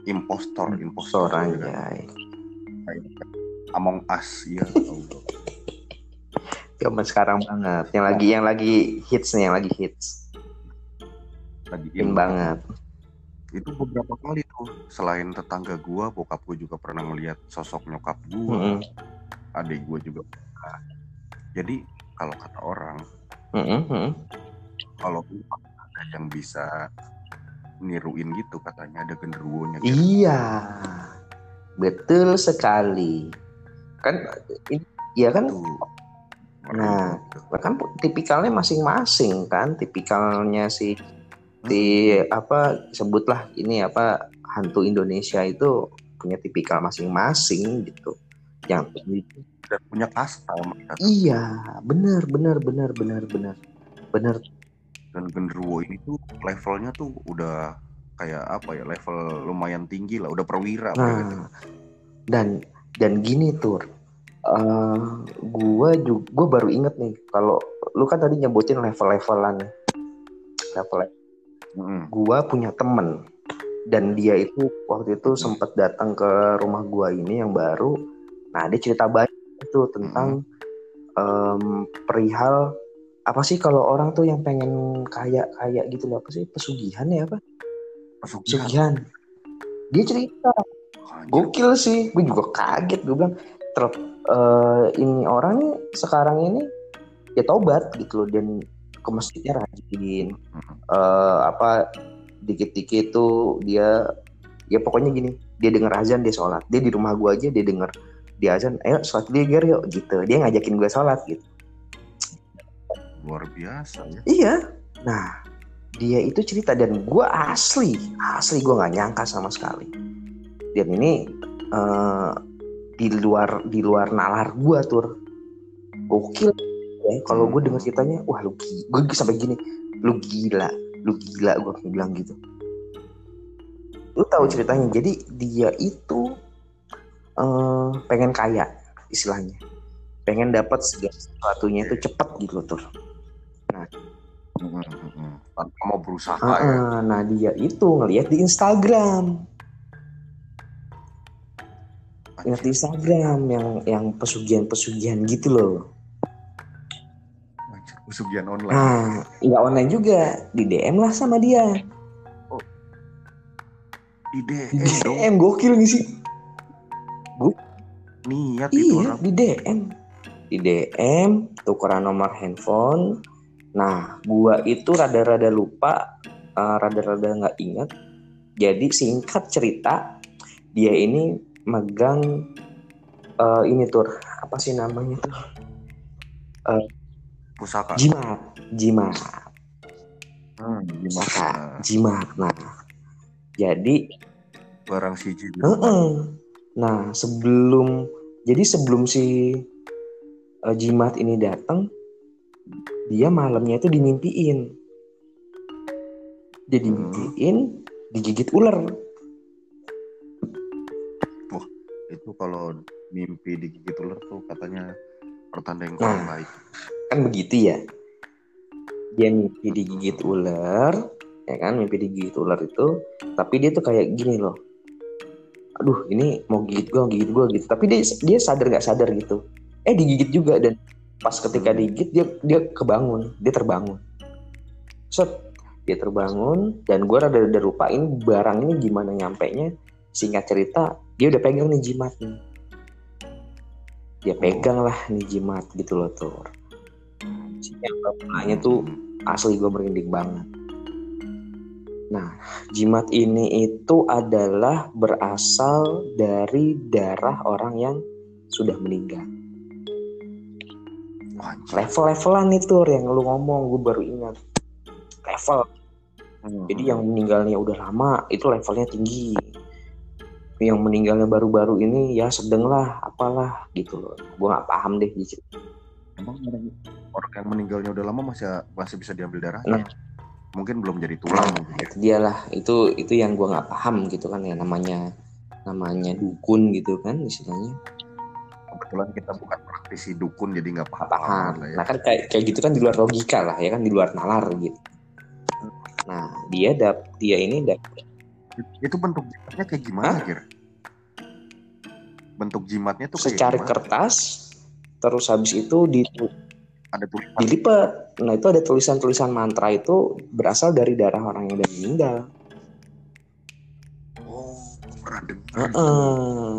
Impostor impostor aja Among Us ya zaman sekarang banget. Yang lagi yang lagi hits nih yang lagi hits. Lagi in banget itu beberapa kali tuh selain tetangga gua bokap gua juga pernah melihat sosok nyokap gua Mm-mm. adik gua juga pernah. jadi kalau kata orang Mm-mm, mm-mm. kalau ada yang bisa niruin gitu katanya ada genderuwonya gitu. iya betul sekali kan ini ya kan Tuh. Nah, kan tipikalnya masing-masing kan tipikalnya si di apa sebutlah ini apa hantu Indonesia itu punya tipikal masing-masing gitu. Yang dan punya kasta iya benar benar benar benar benar. Benar. Dan genderuwo ini tuh levelnya tuh udah kayak apa ya level lumayan tinggi lah udah perwira nah dan dan gini tur. Eh gue juga gue baru inget nih kalau lu kan tadi nyebutin level-levelan level Mm-mm. gua punya temen. Dan dia itu waktu itu sempat datang ke rumah gua ini yang baru. Nah dia cerita banyak itu tentang em, perihal apa sih kalau orang tuh yang pengen kaya kaya gitu loh. Apa sih? Pesugihan ya apa? Pesugihan. pesugihan. Dia cerita. Anjir. gokil sih. Gue juga kaget gue bilang ter eh, ini orang nih sekarang ini ya tobat gitu loh. Dan ke masjidnya rajin. Eh, apa dikit-dikit tuh dia ya pokoknya gini dia denger azan dia sholat. Dia di rumah gua aja dia denger dia azan ayo sholat ya, Ger, yuk gitu. Dia ngajakin gue sholat gitu. Luar biasa ya. Iya. Nah dia itu cerita dan gua asli asli gua nggak nyangka sama sekali. Dan ini eh, di luar di luar nalar gua tuh gokil ya. Kalau gue denger ceritanya wah lu gue sampai gini lu gila lu gila gue bilang gitu. Lu tahu ceritanya. Jadi dia itu eh, pengen kaya istilahnya. Pengen dapat segala sesuatunya itu cepet gitu loh tuh mm-mm. tanpa mau berusaha Ah, ya? Ah, nah dia itu ngelihat di Instagram. Ngeliat di Instagram yang yang pesugihan-pesugihan gitu loh Pesugihan online. Nah nggak online juga. Di DM lah sama dia. Di di DM dong DM gokil nih sih? Niat itu Iya, orang. di DM. Di DM, tukeran nomor handphone. Nah, gua itu rada-rada lupa, eh, rada-rada nggak ingat. Jadi singkat cerita, dia ini megang eh, ini tuh apa sih namanya tuh? Pusaka Jimat, jimat, hmm, gimana pusaka, jimat. Nah, jadi barang siji di Heeh. Nah, sebelum jadi sebelum si eh, jimat ini datang, dia malamnya itu dimimpiin. Dia dimimpiin digigit ular. itu kalau mimpi digigit ular tuh katanya pertanda yang kurang Nah. baik Kan begitu ya. Dia mimpi digigit ular, ya kan? Mimpi digigit ular itu, tapi dia tuh kayak gini loh. Aduh, ini mau gigit gua, mau gigit gua gitu. Tapi dia dia sadar nggak sadar gitu. Eh digigit juga dan pas ketika digigit dia dia kebangun, dia terbangun. Set, dia terbangun dan gua rada rada lupain barang ini gimana nyampe nya. Singkat cerita, dia udah pegang nih jimatnya. Dia pegang lah nih jimat gitu loh tuh. Si yang bapaknya tuh asli gue merinding banget. Nah, jimat ini itu adalah berasal dari darah orang yang sudah meninggal. Anjir. Level-levelan itu yang lu ngomong, gue baru ingat. Level. Hmm. Jadi yang meninggalnya udah lama itu levelnya tinggi. Yang meninggalnya baru-baru ini ya sedeng lah, apalah gitu loh. Gue nggak paham deh gitu. Emang orang, yang meninggalnya udah lama masih masih bisa diambil darah Nah. mungkin belum jadi tulang mungkin ya. itu dia lah. Itu itu yang gue nggak paham gitu kan ya namanya namanya dukun gitu kan istilahnya. kebetulan kita bukan praktisi dukun jadi nggak paham, paham. lah ya Nah kan kayak kayak gitu kan di luar logika lah ya kan di luar nalar gitu. Nah dia dap dia ini dap itu bentuk jimatnya kayak gimana kira bentuk jimatnya tuh gimana? kertas terus habis itu di ada tulisan. dilipat nah itu ada tulisan-tulisan mantra itu berasal dari darah orang yang udah meninggal oh pernah dengar uh -uh.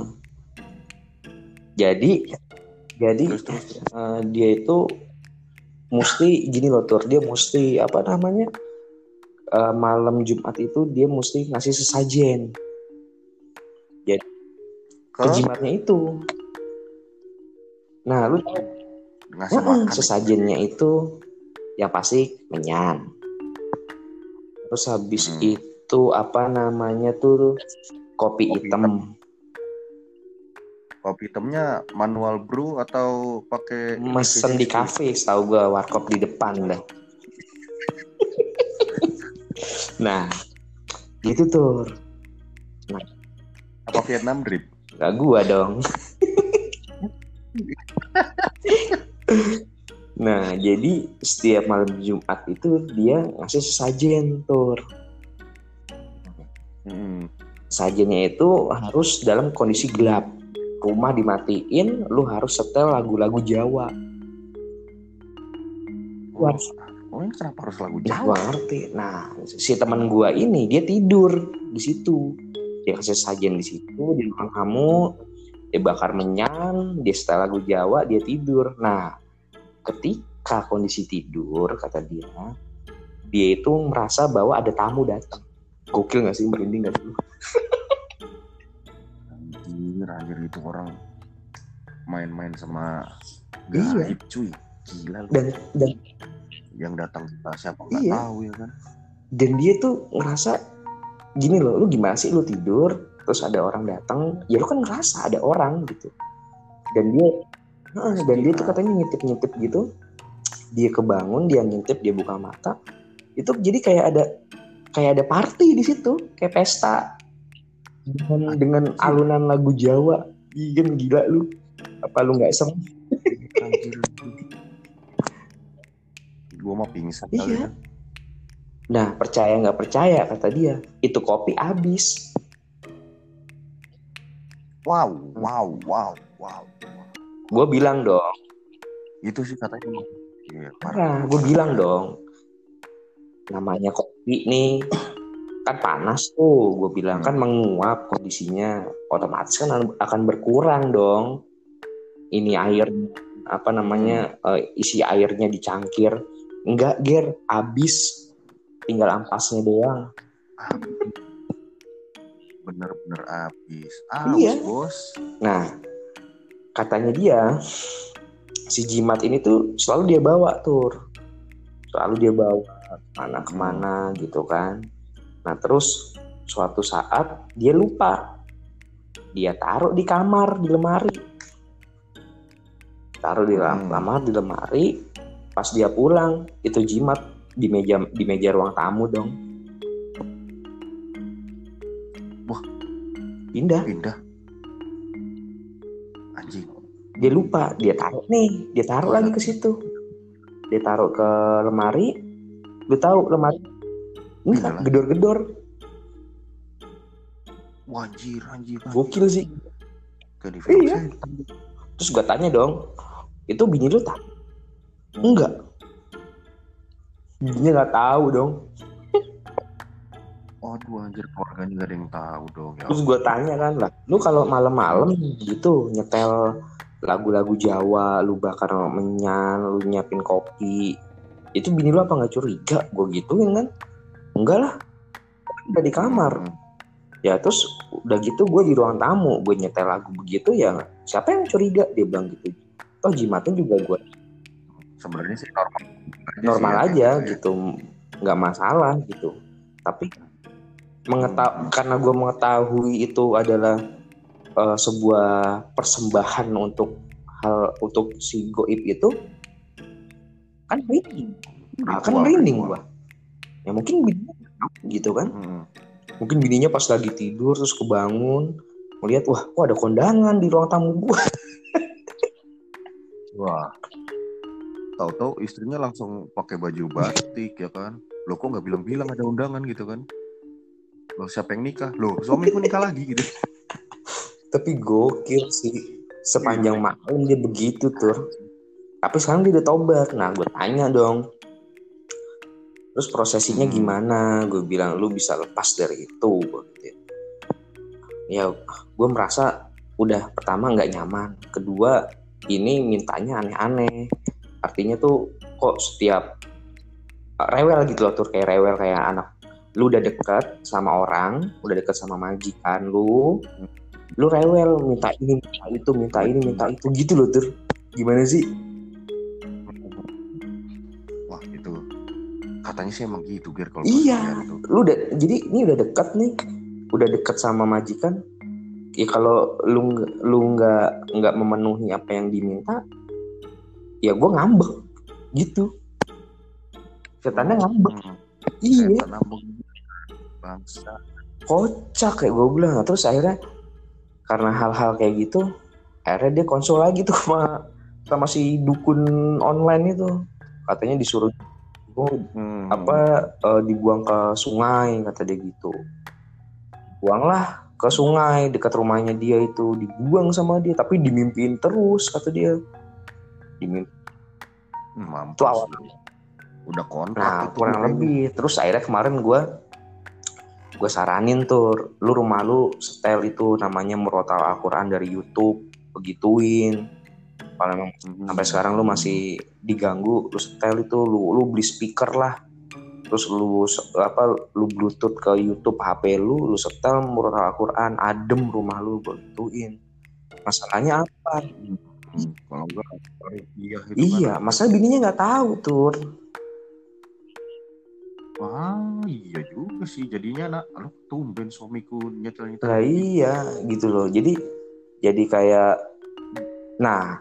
jadi jadi terus, terus. Uh, dia itu mesti gini loh tur dia mesti apa namanya uh, malam Jumat itu dia mesti ngasih sesajen. Jadi kejimatnya itu. Nah lu ngasih makan sesajennya itu yang pasti menyan. Terus habis hmm. itu apa namanya tuh kopi, kopi hitam. hitam. Kopi hitamnya manual brew atau pakai mesen di kafe tahu gua warkop di depan dah nah itu tuh nah. Apa Vietnam drip Gak gua dong. Nah jadi setiap malam Jumat itu dia ngasih sesajen tur. Hmm. sajennya itu harus dalam kondisi gelap. Rumah dimatiin lu harus setel lagu-lagu Jawa. Oh, oh ini kenapa harus lagu Jawa? ngerti. Nah si teman gua ini dia tidur di situ. Dia kasih sajen di situ di ruang kamu dia bakar menyan dia setel lagu Jawa dia tidur. Nah ketika kondisi tidur kata dia dia itu merasa bahwa ada tamu datang. Gokil gak sih merinding gak sih? Anjir anjir itu orang main-main sama gaib iya. cuy. Gila dan dan yang datang siapa nggak iya. tahu ya kan dan dia tuh ngerasa gini loh lu gimana sih lu tidur terus ada orang datang ya lu kan ngerasa ada orang gitu dan dia Nah, dan dia tuh katanya ngintip-ngintip gitu. Dia kebangun, dia ngintip, dia buka mata. Itu jadi kayak ada kayak ada party di situ, kayak pesta. Dengan, dengan alunan lagu Jawa. Iya gila lu. Apa lu nggak sem? Gue mau pingsan. Iya. Nah percaya nggak percaya kata dia, itu kopi habis. Wow, wow, wow, wow. Gue bilang dong. Itu sih katanya. Iya, nah, gue bilang dong. Namanya kopi nih kan panas tuh. Gue bilang kan hmm. menguap kondisinya. Otomatis kan akan berkurang dong. Ini air apa namanya uh, isi airnya dicangkir. Enggak, Ger, habis. Tinggal ampasnya doang. Bener-bener habis. Ah, iya. bos. Nah, katanya dia si jimat ini tuh selalu dia bawa tur selalu dia bawa mana ke mana gitu kan nah terus suatu saat dia lupa dia taruh di kamar di lemari taruh di hmm. kamar di lemari pas dia pulang itu jimat di meja di meja ruang tamu dong. Wah. Pindah. Pindah? Dia lupa dia taruh nih dia taruh lagi ke situ. Dia taruh ke lemari. Lu tahu lemari? Ini kan gedor-gedor. Wajir anjir, anjir. gokil sih. Iya. Terus gue tanya dong itu bini lu tak enggak. Bininya nggak tahu dong. Waduh anjir keluarganya gak ada yang tahu dong ya. Terus gue tanya kan lah, lu kalau malam-malam gitu nyetel lagu-lagu Jawa lu bakar menyan lu nyiapin kopi itu bini lu apa nggak curiga? Gue gituin kan? Enggak lah. Udah di kamar. Ya terus udah gitu gue di ruang tamu gue nyetel lagu begitu ya siapa yang curiga? Dia bilang gitu. Toh jimatnya juga gue sebenarnya sih normal normal sih, aja ya. gitu. Nggak masalah gitu. Tapi mengetahui karena gue mengetahui itu adalah uh, sebuah persembahan untuk hal untuk si goib itu kan merinding nah, kan merinding gua. ya mungkin gitu kan. Hmm. mungkin bininya pas lagi tidur terus kebangun melihat wah kok ada kondangan di ruang tamu gua? Wah tahu-tahu istrinya langsung pakai baju batik ya kan? Lo kok nggak bilang-bilang ada undangan gitu kan? Lo siapa yang nikah? Lo suamiku nikah lagi gitu. Tapi gokil sih. Sepanjang iya. malam dia begitu tuh tapi sekarang dia udah tobat nah gue tanya dong. Terus prosesinya hmm. gimana? Gue bilang lu bisa lepas dari itu. Gitu. ya gue merasa udah pertama nggak nyaman. Kedua ini mintanya aneh-aneh artinya tuh kok setiap rewel gitu loh tuh kayak rewel kayak anak lu udah deket sama orang udah deket sama majikan lu lu rewel minta ini minta itu minta ini minta itu gitu loh tuh gimana sih? Wah itu katanya sih emang gitu biar kalau iya. lu udah jadi ini udah deket nih udah deket sama majikan. Ya kalau lu lu nggak nggak memenuhi apa yang diminta ya gue ngambek. Gitu. Setannya ngambek. Hmm. iya bangsa. Kocak kayak gue bilang. Terus akhirnya karena hal-hal kayak gitu akhirnya dia konsul lagi tuh sama sama si dukun online itu. Katanya disuruh hmm. apa uh, dibuang ke sungai kata dia gitu. Buanglah ke sungai dekat rumahnya dia itu dibuang sama dia tapi dimimpiin terus kata dia Mampus. itu awal. udah kontrak nah kurang lebih. Terus akhirnya kemarin gue gue saranin tuh lu rumah lu setel itu namanya merotal Al-Quran dari YouTube begituin. Kalau hmm. sampai sekarang lu masih diganggu lu setel itu lu lu beli speaker lah. Terus lu apa lu bluetooth ke YouTube HP lu lu setel merotal Al-Quran adem rumah lu begituin masalahnya apa? hmm. Kalau enggak iya iya kan. masa bininya nggak tahu tuh Ah iya juga sih jadinya nak lu tumben suamiku nyetel nyetel. Nah, iya gitu loh. Jadi jadi kayak nah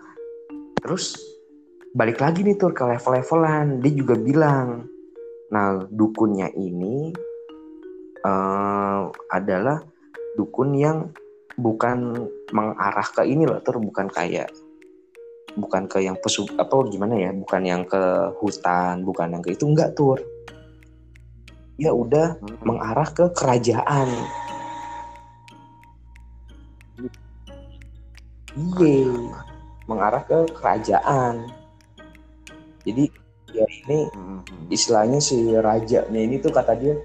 terus balik lagi nih tuh ke level-levelan dia juga bilang nah dukunnya ini uh, adalah dukun yang bukan mengarah ke ini loh tuh bukan kayak bukan ke yang pesu apa gimana ya bukan yang ke hutan bukan yang ke itu enggak tuh ya udah hmm. mengarah ke kerajaan. Iya, mengarah ke kerajaan. Jadi ya ini istilahnya si rajanya ini tuh kata dia,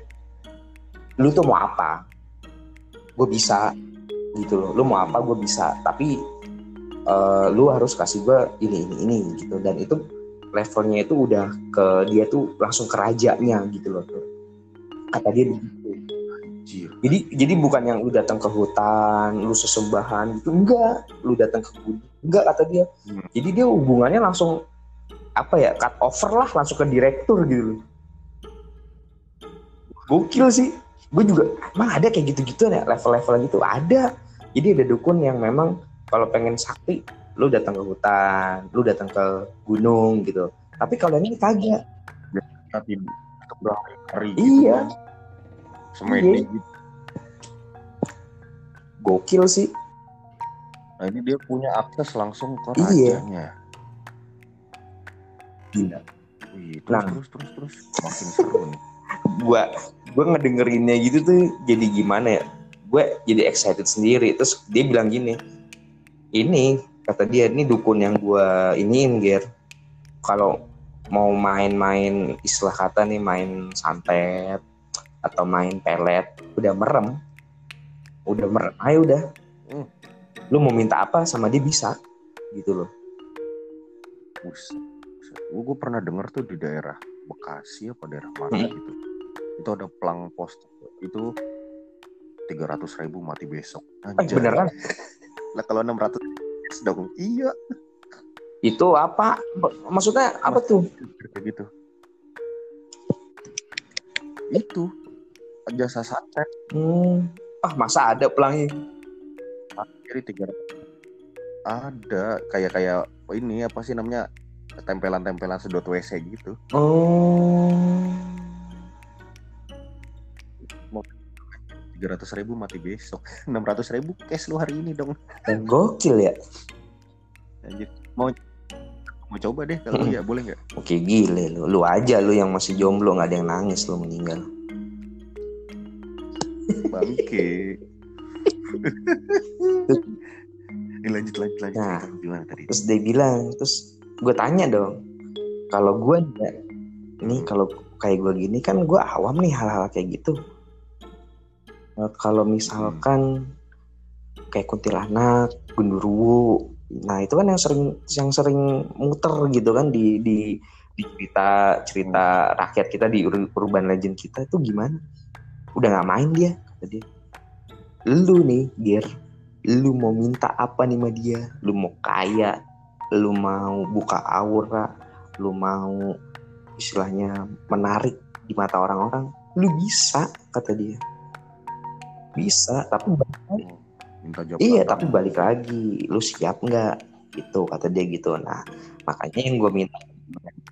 lu tuh mau apa? Gue bisa gitu loh. Lu mau apa? Gue bisa. Tapi uh, lu harus kasih gue ini ini ini gitu. Dan itu levelnya itu udah ke dia tuh langsung ke rajanya gitu loh tuh. Kata dia begitu. Jadi jadi bukan yang lu datang ke hutan lu sesembahan gitu enggak. Lu datang ke gunung enggak kata dia. Hmm. jadi dia hubungannya langsung apa ya cut over lah langsung ke direktur gitu gokil sih. Gue juga emang ada kayak gitu-gitu ya level-level gitu? Ada. Jadi ada dukun yang memang kalau pengen sakti lu datang ke hutan lu datang ke gunung gitu tapi kalau ini kagak tapi hari iya gitu. Semua iya. ini gitu. Gokil sih. Nah ini dia punya akses langsung ke iya. rajanya. Gila. Wih, terus, nah. terus terus terus makin seru nih. gua gua ngedengerinnya gitu tuh jadi gimana ya? Gue jadi excited sendiri. Terus dia bilang gini, ini kata dia ini dukun yang gua iniin ger. Kalau mau main-main istilah kata nih main santet atau main pelet udah merem udah merem ayo udah hmm. lu mau minta apa sama dia bisa gitu loh Buset. gue pernah denger tuh di daerah Bekasi apa daerah mana hmm. gitu itu ada pelang pos itu tiga ratus ribu mati besok eh, Anjay. beneran lah kalau enam ratus dong iya itu apa maksudnya apa tuh gitu itu jasa santet. Hmm. Ah masa ada pelangi? Jadi tiga ada kayak kayak ini apa sih namanya tempelan-tempelan sedot WC gitu. Oh. Tiga ratus ribu mati besok enam ratus ribu cash lu hari ini dong gokil ya Anjir. mau mau coba deh kalau hmm. ya boleh nggak oke gile lu lu aja lu yang masih jomblo nggak ada yang nangis lu meninggal Bangke. Ini lanjut lanjut lanjut. Nah, gimana tadi? Terus dia bilang, terus gue tanya dong kalau gue nih kalau kayak gue gini kan gue awam nih hal-hal kayak gitu kalau misalkan kayak kuntilanak gunduruwo nah itu kan yang sering yang sering muter gitu kan di di di cerita cerita rakyat kita di urban legend kita itu gimana? Udah nggak main dia kata dia. Lu nih Ger lu mau minta apa nih sama dia? Lu mau kaya lu mau buka aura lu mau istilahnya menarik di mata orang-orang? Lu bisa kata dia bisa tapi balik lagi. Oh, minta jawab iya tapi balik lagi. Lu siap nggak? Gitu kata dia gitu. Nah makanya yang gue minta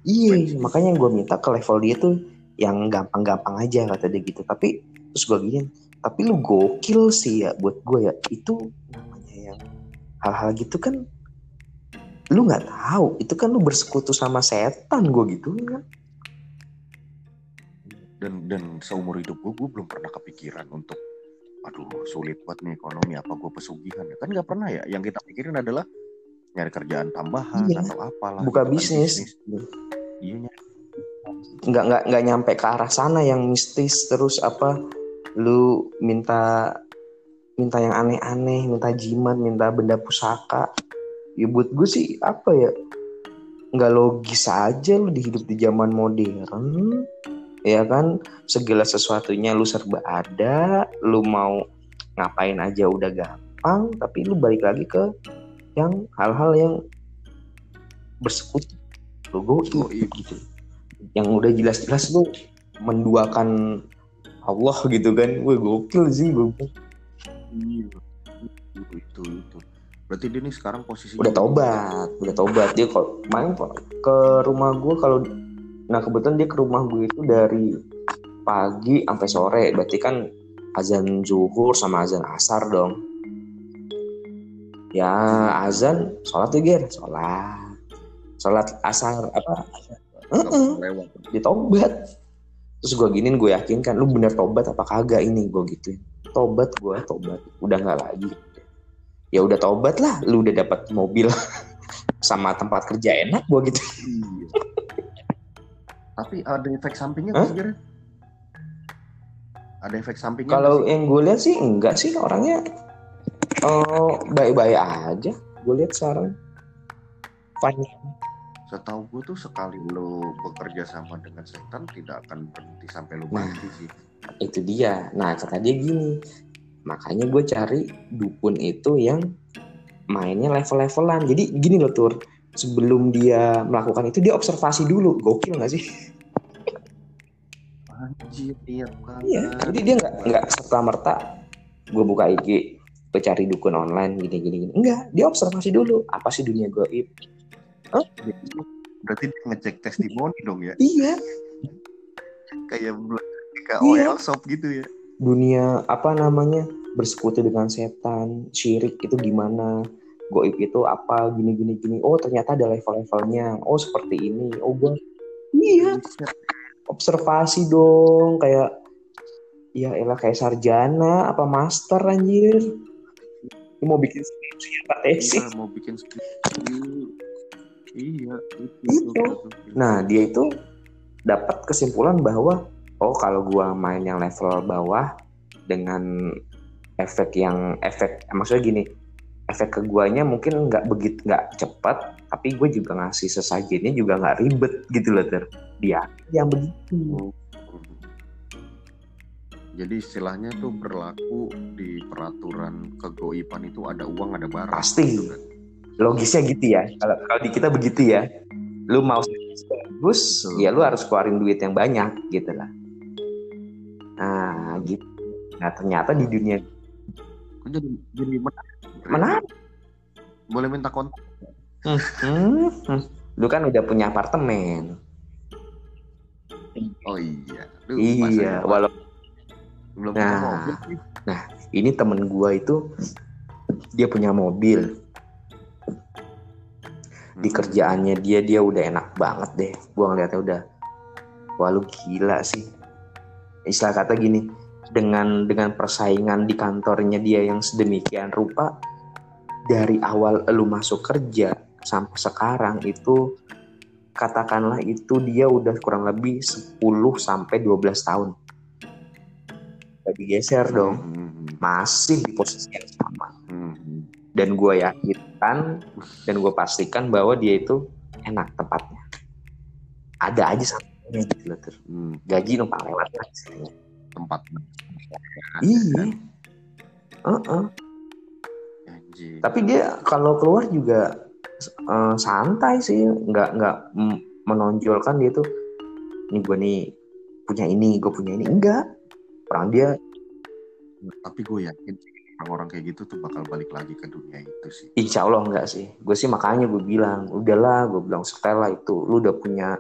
iya makanya yang gue minta ke level dia tuh yang gampang-gampang aja kata dia gitu. Tapi terus gue gini tapi lu gokil sih ya buat gue ya. Itu namanya yang hal-hal gitu kan lu nggak tahu. Itu kan lu bersekutu sama setan gue gitu kan? Dan dan seumur hidup gue gue belum pernah kepikiran untuk aduh sulit buat nih ekonomi apa gue pesugihan ya? Kan nggak pernah ya yang kita pikirin adalah nyari kerjaan tambahan iya. atau apalah buka gitu kan, bisnis, iya nggak nggak nggak nyampe ke arah sana yang mistis terus apa lu minta minta yang aneh-aneh minta jimat minta benda pusaka. Ya buat gue sih apa ya nggak logis aja lu di hidup di zaman modern ya kan? Segala sesuatunya lu serba ada lu mau ngapain aja udah gampang tapi lu balik lagi ke yang hal-hal yang bersekutu. Lu iya. gitu. Yang udah jelas-jelas lu menduakan Allah gitu kan. Gue gokil sih gue iya. Itu itu berarti dia nih sekarang posisi udah tobat udah tobat dia kok main ke rumah gue kalau Nah kebetulan dia ke rumah gue itu dari pagi sampai sore. Berarti kan azan zuhur sama azan asar dong. Ya azan sholat tuh ger sholat. Sholat asar apa? -uh. Ditobat. Terus gue giniin gue yakin kan lu bener tobat apa kagak ini gue gitu. Tobat gue tobat. Udah nggak lagi. Ya udah tobat lah. Lu udah dapat mobil sama tempat kerja enak gue gitu. Iya. Tapi ada efek sampingnya huh? kira Ada efek sampingnya? Kalau yang gue lihat sih enggak sih orangnya oh baik-baik aja. Gue lihat sekarang. Fine. Setahu gue tuh sekali lo bekerja sama dengan setan tidak akan berhenti sampai lo mati nah, sih. Itu dia. Nah kata dia gini. Makanya gue cari dukun itu yang mainnya level-levelan. Jadi gini loh tur sebelum dia melakukan itu dia observasi dulu. Gokil nggak sih? Anjir, iya, iya jadi dia nggak nggak serta merta gue buka IG gue cari dukun online gini gini gini. Enggak dia observasi dulu. Apa sih dunia goib huh? berarti dia ngecek testimoni dong ya? Iya. Kayak kayak iya. shop gitu ya? Dunia apa namanya bersekutu dengan setan syirik itu gimana goib itu apa gini gini gini. Oh ternyata ada level-levelnya. Oh seperti ini. Oh gue iya. Observasi dong kayak ya elah kayak sarjana apa master anjir. Ini mau bikin skripsi apa tesis? Iya, mau bikin skripsi. Iya. itu, itu. nah dia itu dapat kesimpulan bahwa oh kalau gua main yang level bawah dengan efek yang efek maksudnya gini efek ke guanya mungkin nggak begitu nggak cepat tapi gue juga ngasih sesajennya juga nggak ribet gitu loh ter. Dia yang begitu. Jadi istilahnya tuh berlaku di peraturan kegoipan itu ada uang ada barang. Pasti. Gitu kan? logisnya gitu ya. Kalau kalau di kita begitu ya. Lu mau bagus ya lu harus keluarin duit yang banyak gitu lah. Nah gitu. Nah ternyata di dunia jadi jadi menarik? Boleh minta kontak. Hmm. Lu kan udah punya apartemen. Oh iya. Duh, iya, walau belum nah, mobil Nah, ini temen gua itu dia punya mobil. Di hmm. kerjaannya dia dia udah enak banget deh. Gua ngeliatnya udah wah lu gila sih. Istilah kata gini, dengan dengan persaingan di kantornya dia yang sedemikian rupa dari awal lu masuk kerja sampai sekarang itu katakanlah itu dia udah kurang lebih 10 sampai 12 tahun. Gak digeser hmm, dong. Hmm, hmm. Masih di posisi yang sama. Dan gue yakinkan dan gue pastikan bahwa dia itu enak tempatnya. Ada aja. Hmm. Gaji numpang lewat Tempat. Iya. Uh -uh. Tapi dia kalau keluar juga uh, santai sih, nggak nggak menonjolkan dia tuh ini gue nih punya ini, gue punya ini enggak. Orang dia tapi gue yakin orang-orang kayak gitu tuh bakal balik lagi ke dunia itu sih. Insya Allah enggak sih. Gue sih makanya gue bilang, udahlah, gue bilang Stella itu, lu udah punya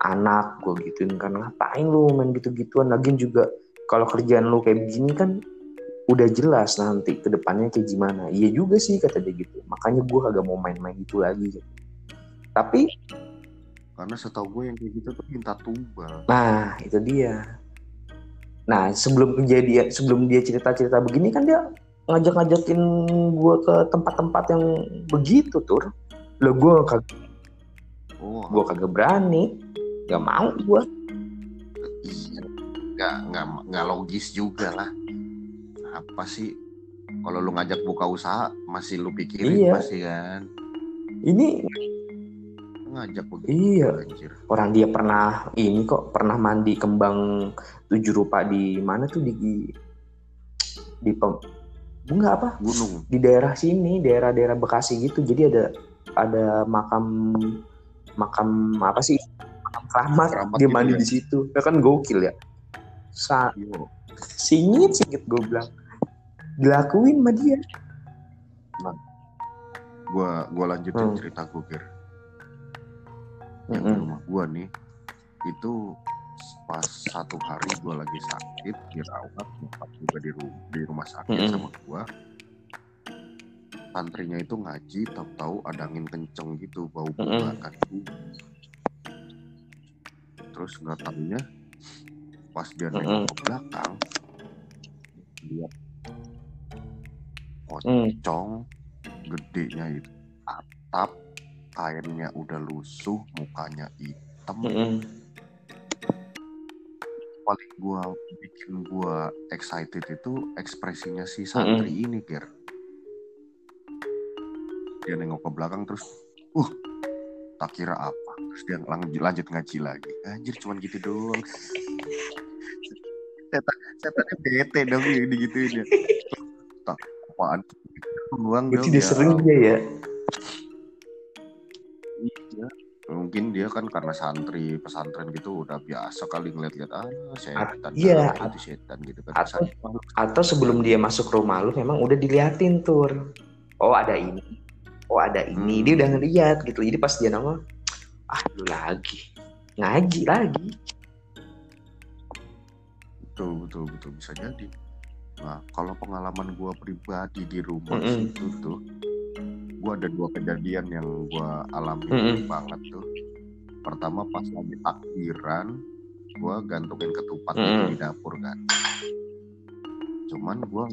anak, gue gituin kan ngapain lu main gitu-gituan. Lagian juga kalau kerjaan lu kayak begini kan udah jelas nanti ke depannya kayak gimana. Iya juga sih kata dia gitu. Makanya gue kagak mau main-main gitu lagi. Gitu. Tapi karena setahu gue yang kayak gitu tuh minta tumbal. Nah, itu dia. Nah, sebelum kejadian sebelum dia cerita-cerita begini kan dia ngajak-ngajakin gue ke tempat-tempat yang begitu tur. Lo gue kagak oh. gue kagak berani. Gak mau gue. Iya. Gak, gak, gak logis juga lah apa sih kalau lu ngajak buka usaha masih lu pikirin iya. pasti kan ini ngajak begitu iya anjir. orang dia pernah ini kok pernah mandi kembang tujuh rupa di mana tuh di di pem, enggak apa gunung di daerah sini daerah-daerah Bekasi gitu jadi ada ada makam makam apa sih keramat, dia gitu mandi di situ. Ya kan gokil ya. Sa singit singit gue bilang. Dilakuin sama dia. Nah, gue gua lanjutin hmm. cerita gue kir. Yang hmm. rumah gue nih itu pas satu hari gue lagi sakit dirawat nyokap juga di, ru di rumah sakit hmm. sama gue santrinya itu ngaji tahu-tahu ada angin kenceng gitu bau bunga mm -hmm. Terus nggak tahunya pas dia nengok mm -hmm. ke belakang lihat pocong mm. gedenya itu atap kainnya udah lusuh mukanya hitam mm -hmm. paling gua bikin gua excited itu ekspresinya si santri mm -hmm. ini kir dia nengok ke belakang terus uh tak kira apa terus dia lanjut lanjut ngaji lagi. Anjir cuman gitu doang. Setan setannya bete dong ini gitu ya. Tak apaan? Uang dong tidak ya. sering dia ya? Iya mungkin dia kan karena santri pesantren gitu udah biasa kali ngeliat-liat ah setan iya itu setan gitu kan atau, atau sebelum dia masuk rumah lu memang udah diliatin tur. Oh ada ini. Oh ada ini. Hmm. dia udah ngeliat gitu. Jadi pas dia nongol ah lu lagi. Ngaji lagi. Betul betul betul. Bisa jadi. Nah kalau pengalaman gue pribadi di rumah mm -hmm. itu tuh gue ada dua kejadian yang gue alami mm -hmm. banget tuh. Pertama pas lagi takbiran gue gantungin ketupat mm -hmm. di dapur kan. Cuman gue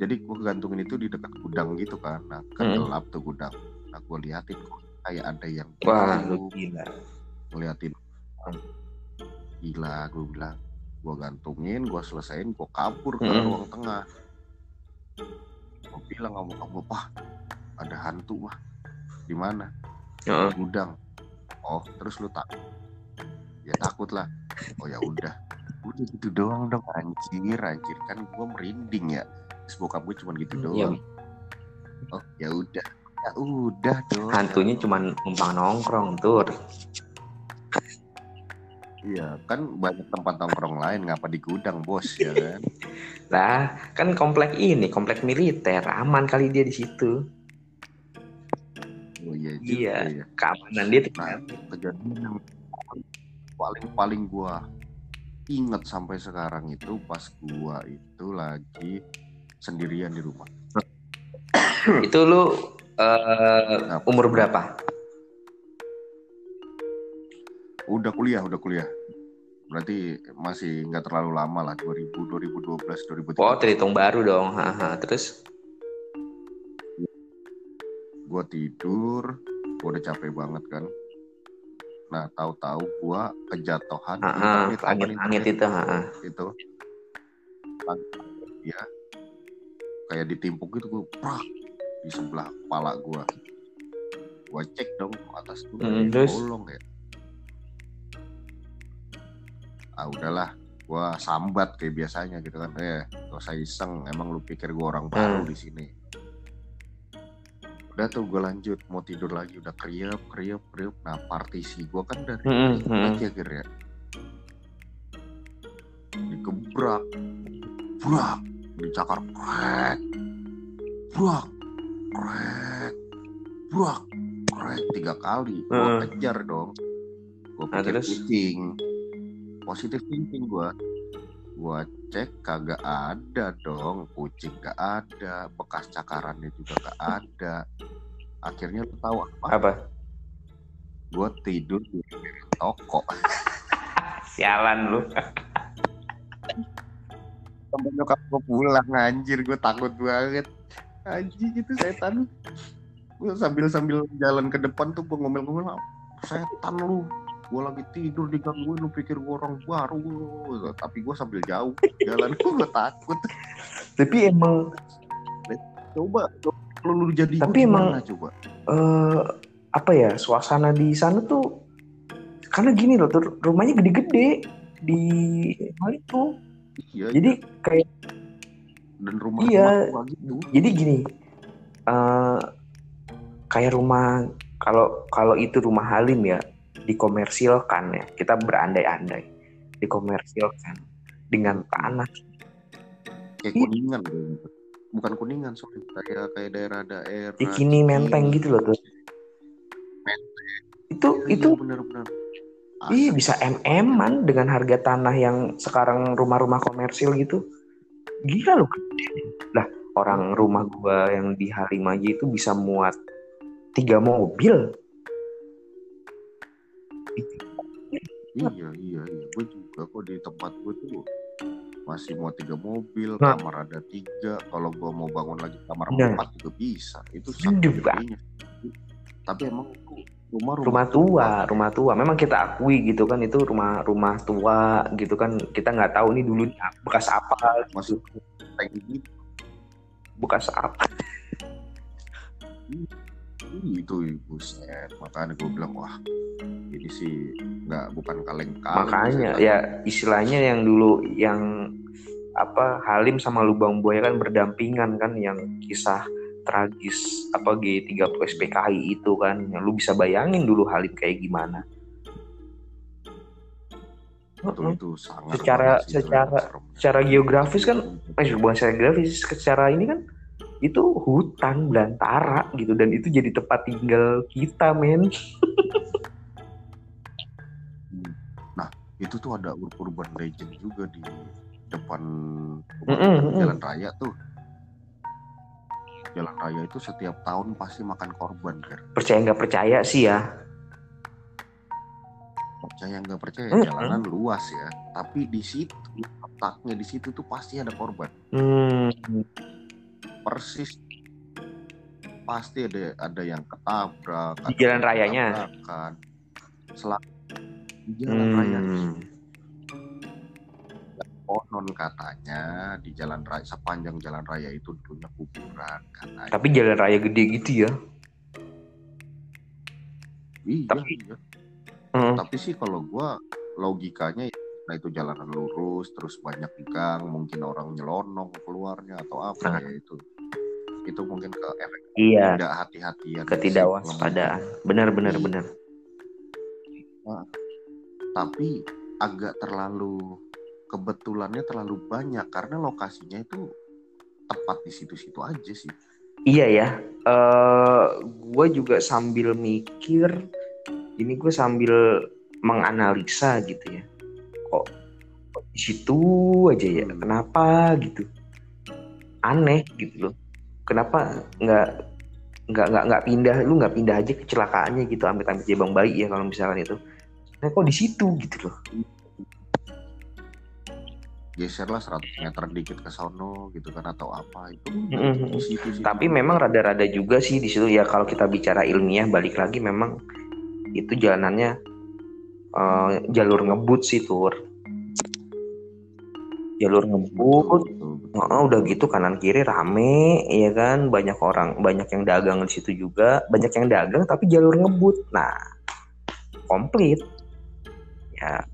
jadi gue gantungin itu di dekat gudang gitu kan. Nah kan mm -hmm. tuh gudang. Nah gue liatin kok kayak ada yang wah lu gila. ngeliatin gila gue bilang gue gantungin gue selesaiin gue kabur ke hmm. ruang tengah. Gue bilang sama kamu pak ada hantu mah. Di mana? Uh. gudang. Oh terus lu tak ya takut lah oh ya udah. Udah gitu doang dong anjir anjir. Kan gue merinding ya. Terus bokap gue cuma gitu hmm, doang. Ya. oh ya udah ya udah dong hantunya cuma numpang nongkrong tuh Iya, kan banyak tempat nongkrong lain, ngapa di gudang, bos ya kan? lah, kan komplek ini, komplek militer, aman kali dia di situ. Oh iya, juga, iya, ya. keamanan dia tuh. Nah, kejadian yang paling paling gua inget sampai sekarang itu pas gua itu lagi sendirian di rumah. itu lu uh, umur berapa? Udah kuliah, udah kuliah. Berarti masih nggak terlalu lama lah, 2000, 2012, 2013. Oh, terhitung baru dong. Haha, terus? Gue tidur, gue udah capek banget kan nah tahu-tahu gue kejatuhan uh, uh, langit itu uh, itu ya kayak ditimpuk gitu gue prak di sebelah kepala gue gue cek dong atas tuh hmm, terus? bolong ya. Ah udahlah gue sambat kayak biasanya gitu kan. Eh gak usah iseng emang lu pikir gue orang baru hmm. di sini. Udah tuh gue lanjut mau tidur lagi udah kriep kriep kriep nah partisi gue kan dari hmm, hmm. ya kira ya. Digebrak brak dicakar krek brak krek brak krek tiga kali. Gue hmm. kejar dong. Gue nah, pikir kucing. Positif thinking gue gue cek kagak ada dong. Kucing gak ada. Bekas cakarannya juga gak ada. Akhirnya lu tahu apa? Apa? Gue tidur di toko. Sialan lu. Sampai nyokap gue pulang anjir. Gue takut banget anjir gitu setan. Gue sambil sambil jalan ke depan tuh gue ngomel-ngomel setan lu. Gue lagi tidur digangguin lu pikir gue orang baru. Tapi gue sambil jauh jalan gue takut. Tapi emang coba kalau lu jadi tapi emang coba? uh, apa ya suasana di sana tuh karena gini loh tuh rumahnya gede-gede di hal itu iya, jadi iya. kayak dan rumah iya rumah gitu. jadi gini uh, kayak rumah kalau kalau itu rumah Halim ya dikomersilkan ya. Kita berandai-andai dikomersilkan dengan tanah. Kayak kuningan bukan kuningan sorry. Kayak kayak daerah-daerah di kini menteng gitu loh tuh. Menteng. Itu iya, itu benar-benar. Iya bisa mm-an dengan harga tanah yang sekarang rumah-rumah komersil gitu gila loh lah orang rumah gua yang di Halim aja itu bisa muat tiga mobil. Iya iya iya. Gue juga kok di tempat gue tuh masih mau tiga mobil nah. kamar ada tiga. Kalau gue mau bangun lagi kamar nah. empat juga bisa. Itu sangat tapi emang rumah rumah, rumah tua. rumah tua. Memang kita akui gitu kan itu rumah rumah tua gitu kan. Kita nggak tahu nih dulu bekas apa masuk kayak gitu bekas apa? Itu ibu set makanya gue bilang wah ini sih nggak bukan kaleng kaleng makanya ya istilahnya yang dulu yang apa Halim sama Lubang Buaya kan berdampingan kan yang kisah tragis apa G30 SPKI itu kan. Lu bisa bayangin dulu Halim kayak gimana. Itu, itu sangat secara secara secara geografis kan eh bukan secara geografis secara ini kan itu hutan belantara gitu. Dan itu jadi tempat tinggal kita men. Nah itu tuh ada urban legend juga di depan mm -mm, jalan raya tuh jalan raya itu setiap tahun pasti makan korban kan percaya nggak percaya sih ya? Percaya nggak percaya? Mm -hmm. jalanan luas ya. Tapi di situ letaknya di situ tuh pasti ada korban. Mm persis pasti ada ada yang ketabrak di jalan rayanya? kan. Selama di jalan hmm. raya konon katanya di jalan raya sepanjang jalan raya itu dulunya kuburan katanya tapi jalan raya gede gitu ya iya, tapi iya. Hmm. tapi sih kalau gua logikanya nah itu jalanan lurus terus banyak gang mungkin orang nyelonong keluarnya atau apa nah. ya itu itu mungkin ke efek iya. tidak hati-hatian ketidakwaspadaan benar benar iya. benar nah, tapi agak terlalu kebetulannya terlalu banyak karena lokasinya itu tepat di situ-situ aja sih. Iya ya uh, eh, gue juga sambil mikir ini gue sambil menganalisa gitu ya. Kok, di situ aja ya kenapa gitu? Aneh gitu loh. Kenapa nggak nggak nggak nggak pindah? Lu nggak pindah aja kecelakaannya gitu ambil ambil jebang bayi ya kalau misalkan itu. Nah kok di situ gitu loh geserlah 100 meter dikit ke sono gitu kan atau apa itu. Mm-hmm. situ sih tapi memang rada-rada juga sih di situ. Ya kalau kita bicara ilmiah balik lagi memang itu jalanannya uh, jalur ngebut sih tur. Jalur ngebut. oh, udah gitu kanan kiri rame ya kan? Banyak orang banyak yang dagang di situ juga. Banyak yang dagang tapi jalur ngebut. Nah komplit. Ya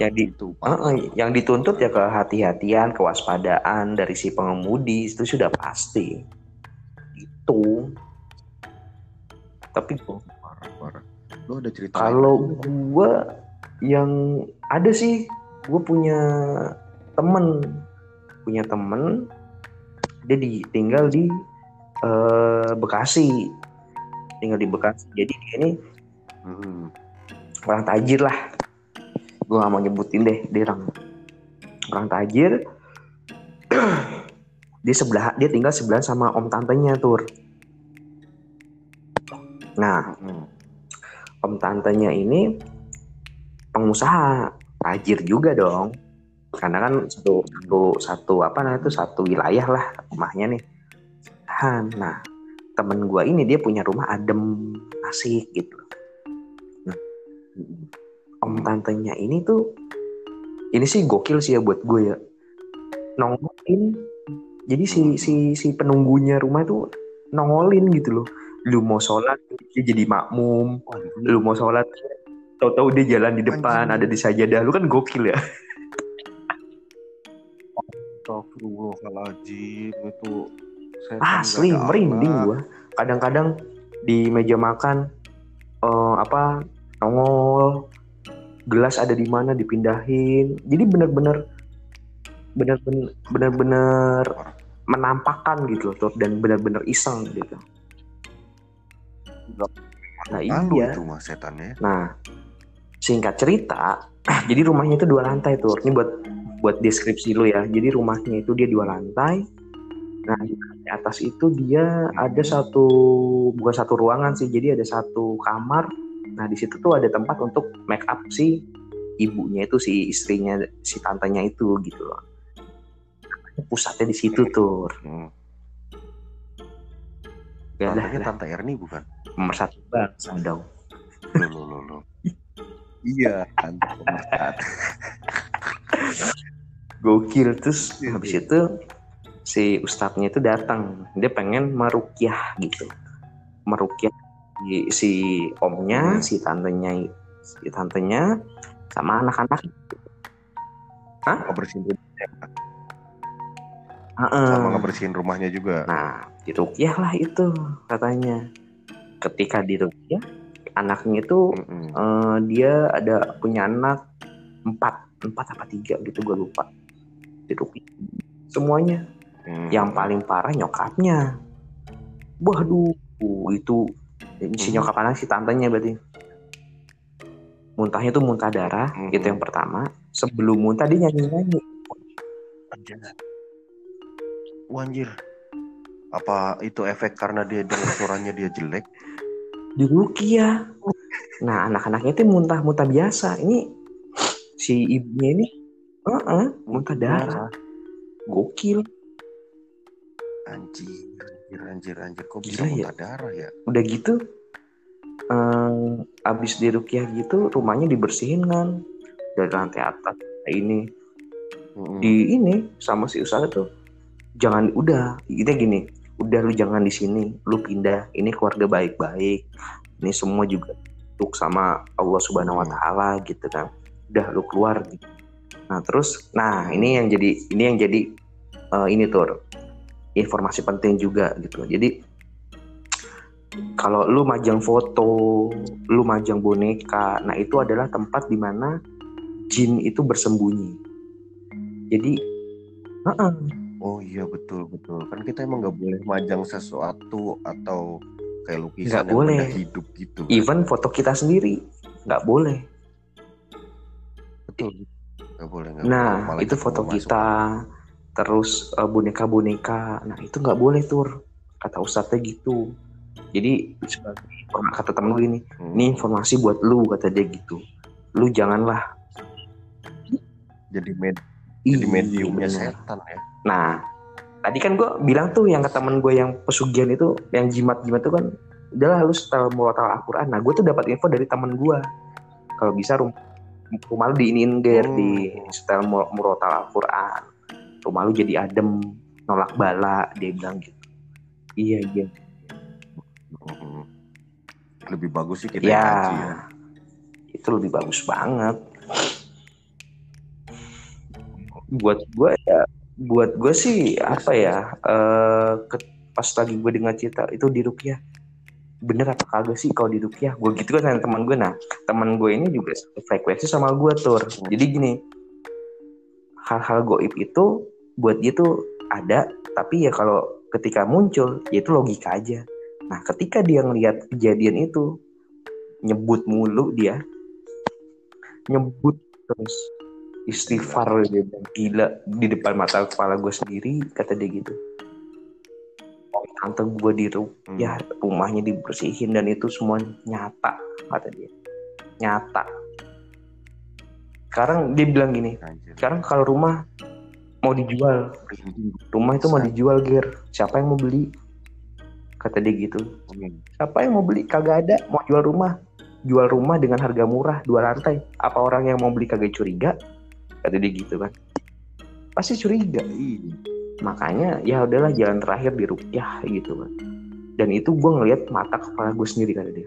yang di itu uh, yang dituntut ya kehati-hatian kewaspadaan dari si pengemudi itu sudah pasti. Itu tapi parah parah. Lo ada cerita kalau gue yang ada sih gue punya temen. Punya temen dia di, tinggal di uh, Bekasi. Tinggal di Bekasi. Jadi dia ini hmm. orang tajir lah gue gak mau nyebutin deh dia orang orang tajir. Dia sebelah dia tinggal sebelah sama om tantenya tur. Nah om tantenya ini pengusaha tajir juga dong. Karena kan satu satu satu apa namanya itu satu wilayah lah rumahnya nih. Nah temen gue ini dia punya rumah adem asik gitu. Nah, om tantenya ini tuh ini sih gokil sih ya buat gue ya. Nongolin jadi si si si penunggunya rumah tuh nongolin gitu loh. Lu mau sholat dia jadi makmum. Lu mau sholat tahu-tahu dia jalan di depan Anjir. ada di sajadah. Lu kan gokil ya. Astagfirullahaladzim itu asli merinding gua. Kadang-kadang di meja makan uh, apa nongol gelas ada di mana dipindahin. Jadi benar-benar benar-benar benar-benar menampakkan gitu loh dan benar-benar iseng gitu. Nah iya. itu mas setannya. Nah singkat cerita jadi rumahnya itu dua lantai tuh ini buat buat deskripsi lo ya. Jadi rumahnya itu dia dua lantai. Nah di atas itu dia ada satu bukan satu ruangan sih. Jadi ada satu kamar nah di situ tuh ada tempat untuk make up si ibunya itu si istrinya si tantenya itu gitu loh. Pusatnya di situ tuh. Hmm. Gak ada tante Erni bukan? Nomor satu bangsa dong lo lo lo iya tante gokil terus iya, habis iya. itu si ustadznya itu datang. Dia pengen merukyah gitu. Merukyah si, si omnya hmm. si tantenya si tantenya sama anak-anak Hah? ngebersihin rumahnya uh -uh. sama ngebersihin rumahnya juga nah dirukyah lah itu katanya ketika dirukyah anaknya itu mm -hmm. uh, dia ada punya anak empat empat apa tiga gitu gue lupa dirukyah semuanya hmm. yang paling parah nyokapnya waduh itu si hmm. nyokap anak si tantenya berarti. Muntahnya tuh muntah darah hmm. itu yang pertama. Sebelum muntah dia nyanyi nyanyi anjir. Wanjir apa itu efek karena dia dengar suaranya dia jelek? Di Rukia nah anak-anaknya itu muntah muntah biasa. Ini si ibunya ini uh -uh, muntah darah. Gokil. Anjir anjir anjir. Anjir kok bisa Gila, ya? darah ya? Udah gitu um, abis di rukiah gitu rumahnya dibersihin kan dari lantai atas ini. Hmm. di ini sama si usaha tuh jangan udah kita gini udah lu jangan di sini lu pindah. Ini keluarga baik-baik. Ini semua juga untuk sama Allah Subhanahu Wa Taala gitu kan. Udah lu keluar. Gitu. nah terus nah ini yang jadi ini yang jadi uh, ini tuh informasi penting juga gitu jadi kalau lu majang foto, lu majang boneka, nah itu adalah tempat di mana jin itu bersembunyi. Jadi, uh -uh. oh iya betul betul. Kan kita emang nggak boleh majang sesuatu atau kayak lukisan gak yang boleh. hidup gitu. Kan? Even foto kita sendiri nggak boleh. Betul. Nggak boleh. Gak nah boleh. itu foto kita, terus uh, boneka-boneka. Nah itu nggak boleh tur. Kata ustadznya gitu jadi sebagai kata temen gue ini hmm. ini informasi buat lu kata dia gitu lu janganlah jadi med jadi mediumnya setan ya nah tadi kan gue bilang tuh yang ke temen gue yang pesugihan itu yang jimat-jimat itu kan udahlah lu setel murotal Al-Quran nah gue tuh dapat info dari temen gue kalau bisa rum rumah lu diinin ger hmm. di setel murotal Al-Quran rumah lu jadi adem nolak bala dia bilang gitu. Iya iya. Hmm. lebih bagus sih kita ya, ya. Itu lebih bagus banget. Buat gue ya buat gue sih apa ya uh, ke, pas lagi gue dengar cerita itu di Rupiah bener apa kagak sih kalau di Rupiah gue gitu kan sama teman gue nah teman gue ini juga frekuensi sama gue tuh jadi gini hal-hal goib itu buat dia tuh ada tapi ya kalau ketika muncul ya itu logika aja. Nah ketika dia ngelihat kejadian itu nyebut mulu dia nyebut terus istighfar dia gila di depan mata kepala gue sendiri kata dia gitu. Oh, tante gue di hmm. ya rumahnya dibersihin dan itu semua nyata kata dia. Nyata. Sekarang dia bilang gini sekarang kalau rumah mau dijual. Rumah itu mau dijual ger. Siapa yang mau beli? Kata dia gitu. Siapa yang mau beli? Kagak ada. Mau jual rumah. Jual rumah dengan harga murah dua lantai. Apa orang yang mau beli kagak curiga? Kata dia gitu kan pasti curiga. Iya. makanya ya udahlah jalan terakhir di rupiah gitu kan dan itu gue ngelihat mata kepala gue sendiri kata dia.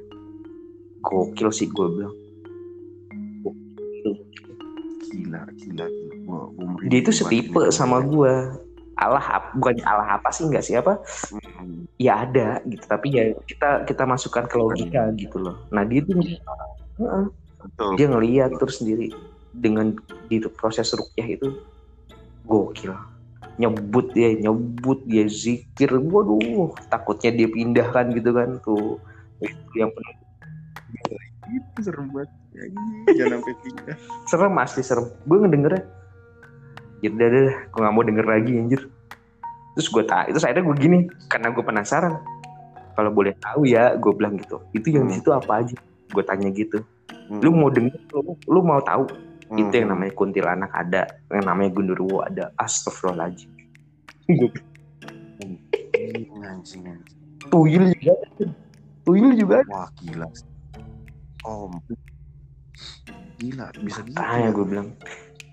Gokil sih gue bilang. Gila gila, dia itu setipe sama gue Allah bukan Allah apa sih nggak siapa hmm. ya ada gitu. Tapi ya kita kita masukkan ke logika gitu loh. Nah dia tuh uh, dia ngeliat terus sendiri dengan di proses rukyah itu. Gokil. Nyebut dia nyebut dia zikir. Waduh takutnya dia pindahkan gitu kan tuh. Itu yang penuh. Itu serem banget. Jangan sampai pindah. Serem asli serem. Gue ngedengernya jadi dah dah gue gak mau denger lagi anjir terus gue tak itu akhirnya gue gini karena gue penasaran kalau boleh tahu ya gue bilang gitu itu yang hmm. di situ apa aja gue tanya gitu hmm. lu mau denger lu, lu mau tahu Hmm. Itu yang namanya kuntilanak ada, yang namanya gundurwo ada. Astagfirullahaladzim. Tuyul juga Tuyul juga Wah gila. Oh, gila bisa gitu. Ah, ya gue bilang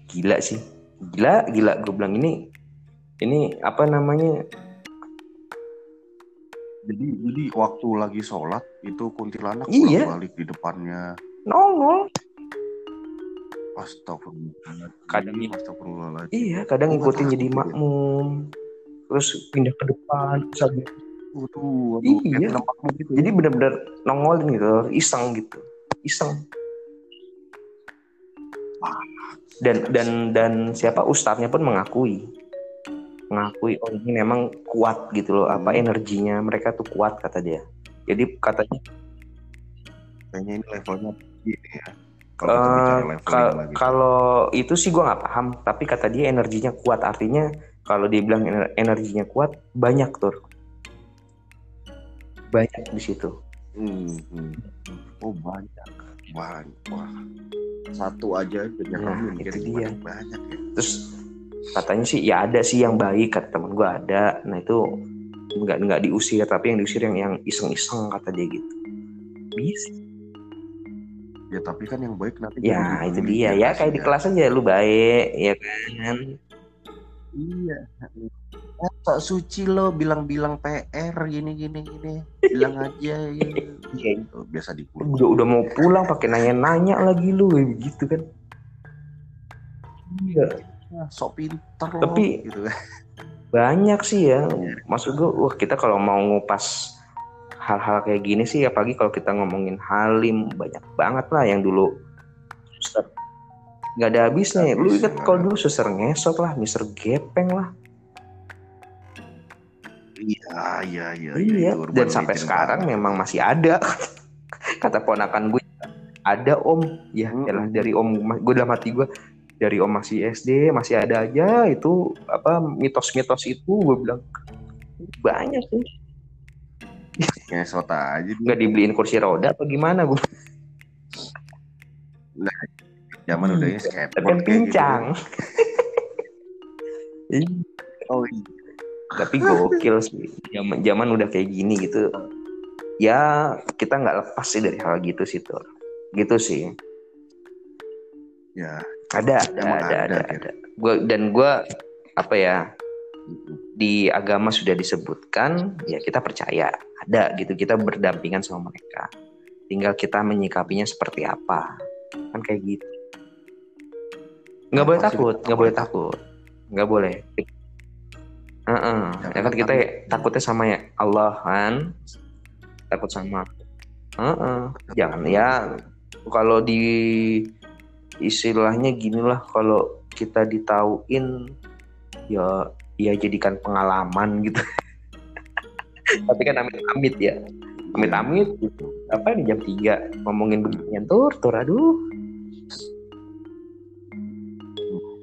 gila sih. Gila, gila gue bilang ini ini apa namanya jadi jadi waktu lagi sholat itu kuntilanak iya. balik di depannya nongol Astagfirullah. Kadang Astagfirullah. Iya, kadang ngikutin jadi ya. makmum. Terus pindah ke depan, sabi. Waduh, waduh, iya. Gitu. Jadi benar-benar nongolin gitu, iseng gitu. Iseng. Dan dan dan siapa? Ustadznya pun mengakui. Mengakui oh ini memang kuat gitu loh, apa hmm. energinya mereka tuh kuat kata dia. Jadi katanya kayaknya ini levelnya gini ya. Kalau uh, itu sih gue nggak paham. Tapi kata dia energinya kuat. Artinya kalau dia bilang energinya kuat banyak tuh. Banyak di situ. Hmm, hmm. oh banyak banyak wah. Satu aja jadi nah, itu dia. banyak ya. Terus katanya sih ya ada sih yang baik kata teman gue ada. Nah itu nggak nggak diusir tapi yang diusir yang yang iseng-iseng kata dia gitu. Bisa. Ya tapi kan yang baik nanti ya itu dia. ya kayak di kelas aja lu baik ya kan? Iya sok suci lo bilang-bilang PR gini gini gini. Bilang aja ya. Gitu. biasa di udah udah mau pulang pakai nanya-nanya lagi lu gitu kan. Iya. Sok pinter tapi gitu. banyak sih ya. Iya. maksud gue wah kita kalau mau ngupas hal-hal kayak gini sih apalagi kalau kita ngomongin halim banyak banget lah yang dulu suster. Nggak ada habisnya. Lu inget kalau dulu suster ngesot lah mister gepeng lah iya iya iya iya, iya. dan sampai sekarang memang masih ada kata ponakan gue ada om ya hmm. dari om gue dalam hati gue dari om masih SD masih ada aja itu apa mitos-mitos itu gue bilang banyak sih Ngesot aja. Nggak dibeliin kursi roda apa gimana gue? Nah, zaman hmm. udah skateboard. Tapi kan pincang. Gitu. oh iya. Tapi gokil sih. Zaman zaman udah kayak gini gitu. Ya kita nggak lepas sih dari hal gitu sih tuh. Gitu sih. Ya. Ada, ada, ada, ada, ada, ada. Gua dan gue apa ya di agama sudah disebutkan ya kita percaya ada gitu kita berdampingan sama mereka tinggal kita menyikapinya seperti apa kan kayak gitu nggak boleh takut nggak boleh takut nggak boleh uh -uh. ya kan kita takutnya sama ya Allah kan? Takut sama. Uh -uh. jangan ya kalau di istilahnya ginilah kalau kita ditauin ya ya jadikan pengalaman gitu. Tapi kan amit-amit ya. Amit-amit gitu apa ini jam 3 ngomongin beginian tur tur aduh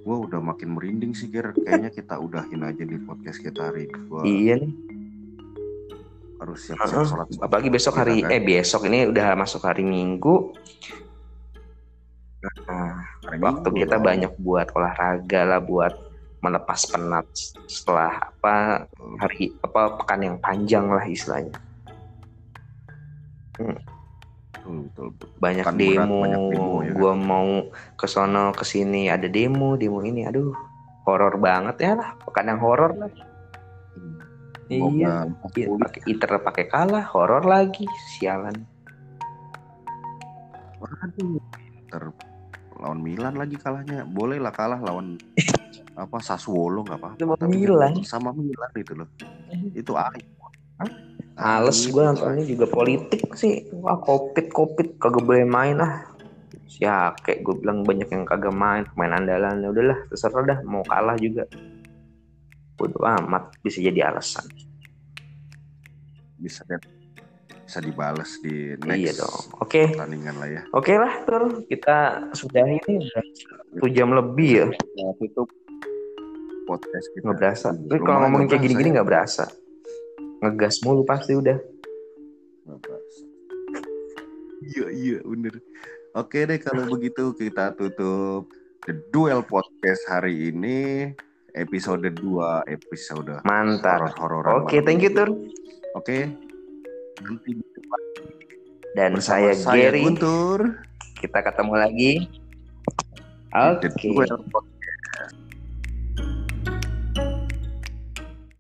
gue udah makin merinding sih Ger kayaknya kita udahin aja di podcast kita hari ini gua iya nih harus siap-siap sholat apalagi besok hari kan? eh besok ini udah masuk hari minggu nah hari waktu minggu kita dong. banyak buat olahraga lah buat melepas penat setelah apa hari apa pekan yang panjang lah istilahnya Hmm. Betul, betul, betul. Banyak kan demo, banyak demo ya gua kan? mau ke sono ke sini ada demo, demo ini aduh horor banget ya lah, pekan yang horor lah. Hmm. Iya, iya pakai iter pakai kalah, horor lagi, sialan. Waduh, ter lawan Milan lagi kalahnya. Boleh lah kalah lawan apa Sassuolo nggak apa-apa. Sama Milan. Sama Milan itu loh. Itu aib. Males gue nontonnya juga politik sih. Wah, covid covid kagak boleh main lah. Ya kayak gue bilang banyak yang kagak main main andalan ya udahlah terserah dah mau kalah juga. Bodoh amat bisa jadi alasan. Bisa deh bisa dibales di next iya dong. Oke. Okay. Pertandingan lah ya. Oke okay lah, Tur. Kita sudah ini satu jam lebih ya. Ya, tutup podcast kita. Nggak berasa. Tapi kalau ngomongin kayak gini-gini nggak berasa ngegas mulu pasti udah. Iya iya bener. Oke deh kalau begitu kita tutup The Duel Podcast hari ini episode 2 episode mantap. horor oke okay, thank you Tur. Oke. Okay. nanti dan saya, saya Gary. Guntur. Kita ketemu lagi. Oke. okay.